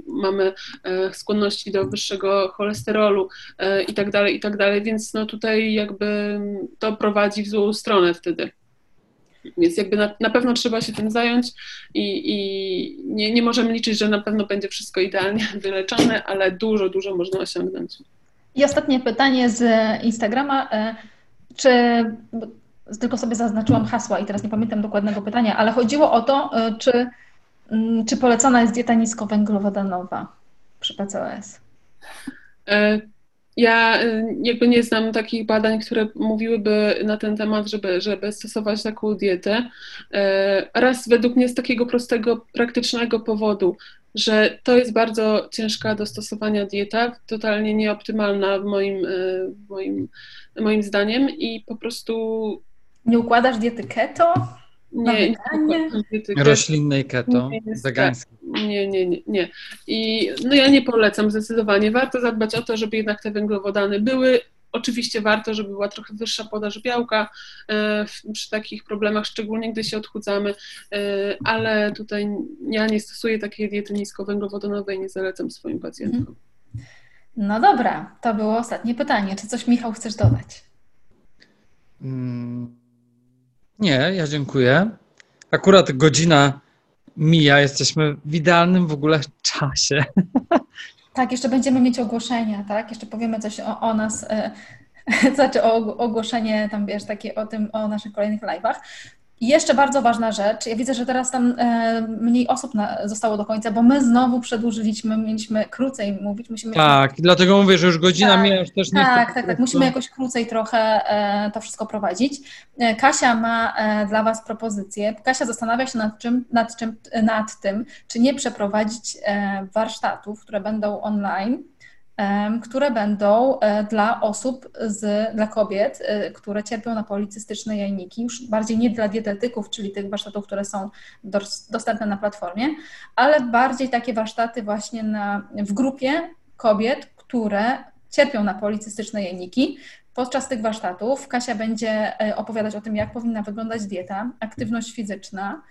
mamy e, skłonności do wyższego cholesterolu i tak dalej, i tak dalej, więc no tutaj jakby to prowadzi w złą stronę wtedy. Więc jakby na, na pewno trzeba się tym zająć i, i nie, nie możemy liczyć, że na pewno będzie wszystko idealnie wyleczone, ale dużo, dużo można osiągnąć.
I ostatnie pytanie z Instagrama. E, czy tylko sobie zaznaczyłam hasła i teraz nie pamiętam dokładnego pytania, ale chodziło o to, e, czy, mm, czy polecana jest dieta niskowęglowodanowa przy PCOS?
Ja y, jakby nie znam takich badań, które mówiłyby na ten temat, żeby, żeby stosować taką dietę. E, raz według mnie z takiego prostego, praktycznego powodu, że to jest bardzo ciężka do stosowania dieta, totalnie nieoptymalna moim, w moim, moim zdaniem i po prostu...
Nie układasz diety keto?
Nie,
nie roślinnej keto, wegańskiej.
Nie, nie, nie, nie. I no ja nie polecam zdecydowanie. Warto zadbać o to, żeby jednak te węglowodany były. Oczywiście warto, żeby była trochę wyższa podaż białka e, przy takich problemach, szczególnie gdy się odchudzamy, e, ale tutaj ja nie stosuję takiej diety niskowęglowodanowej, nie zalecam swoim pacjentom. Mhm.
No dobra, to było ostatnie pytanie. Czy coś, Michał, chcesz dodać?
Hmm. Nie, ja dziękuję. Akurat godzina mija, jesteśmy w idealnym w ogóle czasie.
Tak, jeszcze będziemy mieć ogłoszenia, tak? Jeszcze powiemy coś o, o nas, e, znaczy o ogłoszenie tam, wiesz, takie o tym, o naszych kolejnych live'ach. I jeszcze bardzo ważna rzecz, ja widzę, że teraz tam e, mniej osób na, zostało do końca, bo my znowu przedłużyliśmy, mieliśmy krócej mówić. Musimy
tak, dlatego mówię, że już godzina tak, mija, już też nie
Tak, tak, tak, musimy jakoś krócej trochę e, to wszystko prowadzić. E, Kasia ma dla Was propozycję. Kasia zastanawia się nad, czym, nad, czym, nad tym, czy nie przeprowadzić warsztatów, które będą online, które będą e, dla osób, z, dla kobiet, e, które cierpią na policystyczne jajniki, już bardziej nie dla dietetyków, czyli tych warsztatów, które są dostępne na platformie, ale bardziej takie warsztaty właśnie na, w grupie kobiet, które cierpią na policystyczne jajniki. Podczas tych warsztatów Kasia będzie e, opowiadać o tym, jak powinna wyglądać dieta, aktywność fizyczna.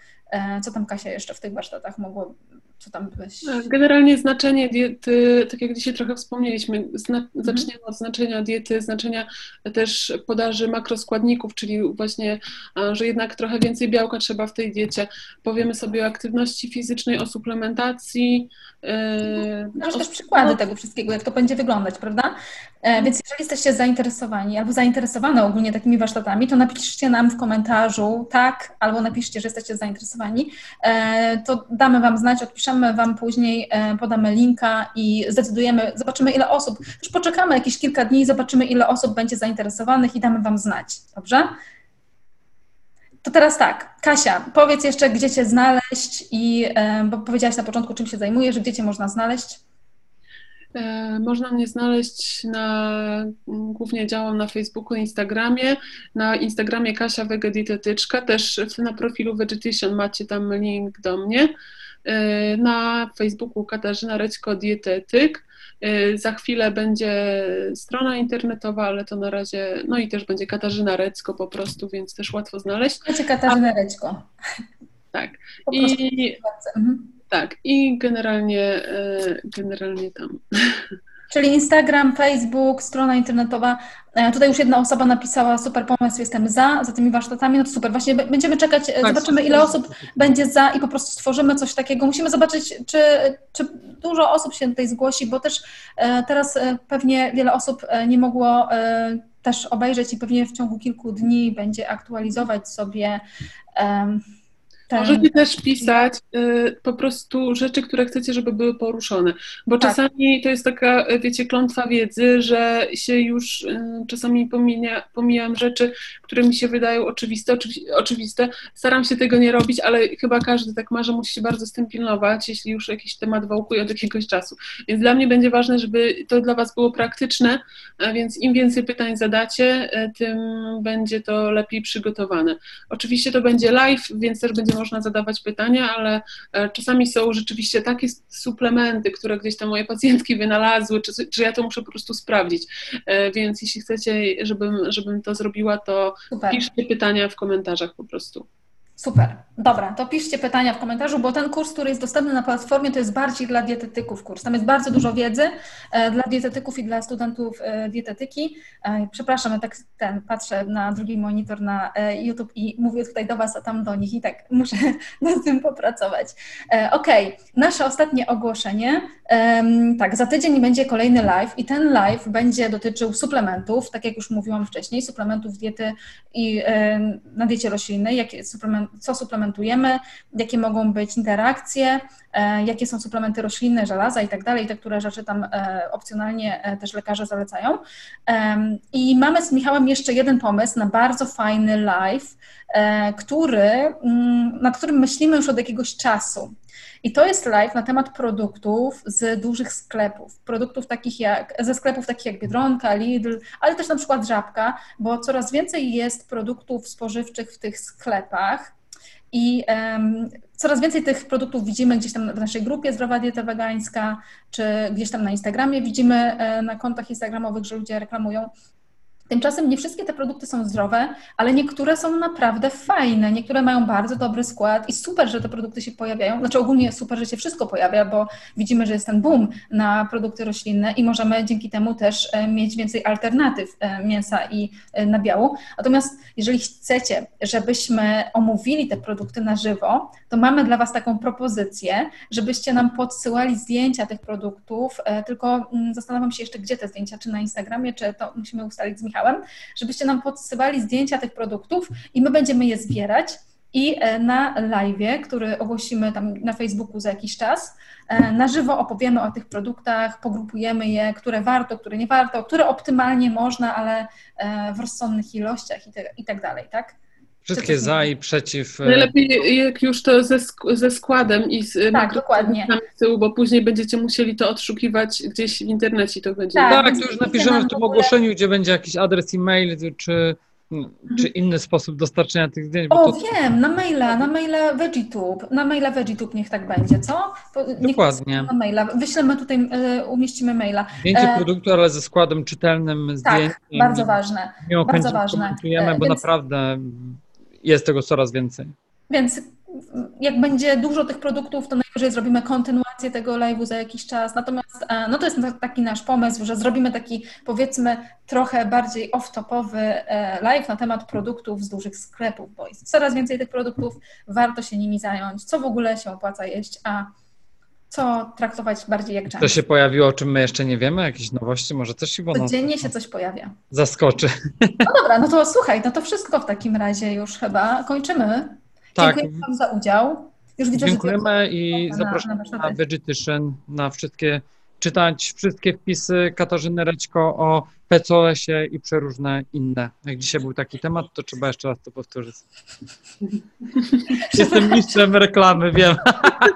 Co tam Kasia jeszcze w tych warsztatach mogło co tam byłeś?
Tak, generalnie znaczenie diety, tak jak dzisiaj trochę wspomnieliśmy, zna, mhm. zaczniemy od znaczenia diety, znaczenia też podaży makroskładników, czyli właśnie, że jednak trochę więcej białka trzeba w tej diecie. Powiemy sobie o aktywności fizycznej, o suplementacji.
Masz też przykłady tego wszystkiego, jak to będzie wyglądać, prawda? E, więc jeżeli jesteście zainteresowani albo zainteresowane ogólnie takimi warsztatami, to napiszcie nam w komentarzu tak, albo napiszcie, że jesteście zainteresowani. E, to damy Wam znać, odpiszemy Wam później, e, podamy linka i zdecydujemy, zobaczymy ile osób, też poczekamy jakieś kilka dni, zobaczymy ile osób będzie zainteresowanych i damy Wam znać, dobrze? To teraz tak, Kasia, powiedz jeszcze, gdzie Cię znaleźć i, bo powiedziałaś na początku, czym się zajmujesz, gdzie Cię można znaleźć.
E, można mnie znaleźć na, głównie działam na Facebooku, Instagramie. Na Instagramie Kasia Wegedytetyczka, też na profilu Vegetation macie tam link do mnie. E, na Facebooku Katarzyna Rećko Dietetyk. E, za chwilę będzie strona internetowa, ale to na razie, no i też będzie Katarzyna Recko po prostu, więc też łatwo znaleźć.
Macie Katarzyna Recko.
Tak. I, mhm. Tak, i generalnie, e, generalnie tam.
Czyli Instagram, Facebook, strona internetowa. E, tutaj już jedna osoba napisała, super pomysł, jestem za, za tymi warsztatami, no to super. Właśnie będziemy czekać, tak, zobaczymy ile osób będzie za i po prostu stworzymy coś takiego. Musimy zobaczyć, czy, czy dużo osób się tutaj zgłosi, bo też e, teraz pewnie wiele osób nie mogło też obejrzeć i pewnie w ciągu kilku dni będzie aktualizować sobie
tak. Możecie też pisać y, po prostu rzeczy, które chcecie, żeby były poruszone, bo tak. czasami to jest taka, wiecie, klątwa wiedzy, że się już y, czasami pomija, pomijam rzeczy, które mi się wydają oczywiste, oczywiste. Staram się tego nie robić, ale chyba każdy tak ma, że musi się bardzo z tym pilnować, jeśli już jakiś temat wałkuje od jakiegoś czasu. Więc dla mnie będzie ważne, żeby to dla Was było praktyczne, a więc im więcej pytań zadacie, y, tym będzie to lepiej przygotowane. Oczywiście to będzie live, więc też będzie można zadawać pytania, ale e, czasami są rzeczywiście takie suplementy, które gdzieś tam moje pacjentki wynalazły, czy, czy ja to muszę po prostu sprawdzić. E, więc jeśli chcecie, żebym, żebym to zrobiła, to Super. piszcie pytania w komentarzach po prostu.
Super. Dobra, to piszcie pytania w komentarzu, bo ten kurs, który jest dostępny na platformie, to jest bardziej dla dietetyków kurs. Tam jest bardzo dużo wiedzy e, dla dietetyków i dla studentów e, dietetyki. E, przepraszam, ja tak ten, patrzę na drugi monitor na YouTube i mówię tutaj do Was, a tam do nich i tak muszę nad tym popracować. Ok, nasze ostatnie ogłoszenie. Tak, za tydzień będzie kolejny live i ten live będzie dotyczył suplementów, tak jak już mówiłam wcześniej, suplementów diety i na diecie roślinnej, jakie suplementy co suplementujemy, jakie mogą być interakcje, jakie są suplementy roślinne, żelaza i tak dalej, te, które rzeczy tam opcjonalnie też lekarze zalecają. I mamy z Michałem jeszcze jeden pomysł na bardzo fajny live, który, mm, nad którym myślimy już od jakiegoś czasu. I to jest live na temat produktów z dużych sklepów. Produktów takich jak, ze sklepów takich jak Biedronka, Lidl, ale też na przykład Żabka, bo coraz więcej jest produktów spożywczych w tych sklepach. I um, coraz więcej tych produktów widzimy gdzieś tam w naszej grupie Zdrowa Dieta Wegańska, czy gdzieś tam na Instagramie widzimy e, na kontach instagramowych, że ludzie reklamują. Tymczasem nie wszystkie te produkty są zdrowe, ale niektóre są naprawdę fajne, niektóre mają bardzo dobry skład i super, że te produkty się pojawiają. Znaczy ogólnie super, że się wszystko pojawia, bo widzimy, że jest ten boom na produkty roślinne i możemy dzięki temu też e, mieć więcej alternatyw e, mięsa i e, nabiału. Natomiast jeżeli chcecie, żebyśmy omówili te produkty na żywo, to mamy dla Was taką propozycję, żebyście nam podsyłali zdjęcia tych produktów, tylko mm, zastanawiam się jeszcze, gdzie te zdjęcia, czy na Instagramie, czy to musimy ustalić z Michałem, żebyście nam podsyłali zdjęcia tych produktów i my będziemy je zbierać. I e, na live, który ogłosimy tam na Facebooku za jakiś czas, e, na żywo opowiemy o tych produktach, pogrupujemy je, które warto, które nie warto, które optymalnie można, ale e, w rozsądnych ilościach i tak dalej, tak?
Wszystkie za i przeciw.
Najlepiej jak już to ze, ze składem i z
tak, dokładnie.
z tyłu, bo później będziecie musieli to odszukiwać gdzieś w internecie to będzie.
Tak, tak to już napiszemy w tym ogłoszeniu, gdzie będzie jakiś adres e-mail, czy czy inny sposób dostarczenia tych zdjęć?
o, to... wiem, na maila, na maila VeggieTube, na maila VeggieTube niech tak będzie, co?
Niech Dokładnie.
Na maila. Wyślemy tutaj, e, umieścimy maila.
Zdjęcie e... produktu, ale ze składem czytelnym,
tak, zdjęciem. Tak, bardzo ważne, bardzo ważne.
E, bo więc... naprawdę jest tego coraz więcej.
Więc jak będzie dużo tych produktów, to najwyżej zrobimy kontynuację tego live'u za jakiś czas. Natomiast e, no to jest taki nasz pomysł, że zrobimy taki powiedzmy trochę bardziej off-topowy e, live na temat produktów z dużych sklepów, bo jest coraz więcej tych produktów, warto się nimi zająć, co w ogóle się opłaca jeść, a co traktować bardziej jak junk.
To się pojawiło, o czym my jeszcze nie wiemy? Jakieś nowości? Może też Iwona?
Codziennie się coś pojawia.
Zaskoczy.
No dobra, no to słuchaj, no to wszystko w takim razie już chyba kończymy. Tak. Dziękuję Wam za udział.
Już widzę, Dziękujemy i na, zapraszamy na, na Vegetarian, na wszystkie, czytać wszystkie wpisy Katarzyny Reczko o PCOS-ie i przeróżne inne. Jak dzisiaj był taki temat, to trzeba jeszcze raz to powtórzyć. Jestem mistrzem reklamy, wiem.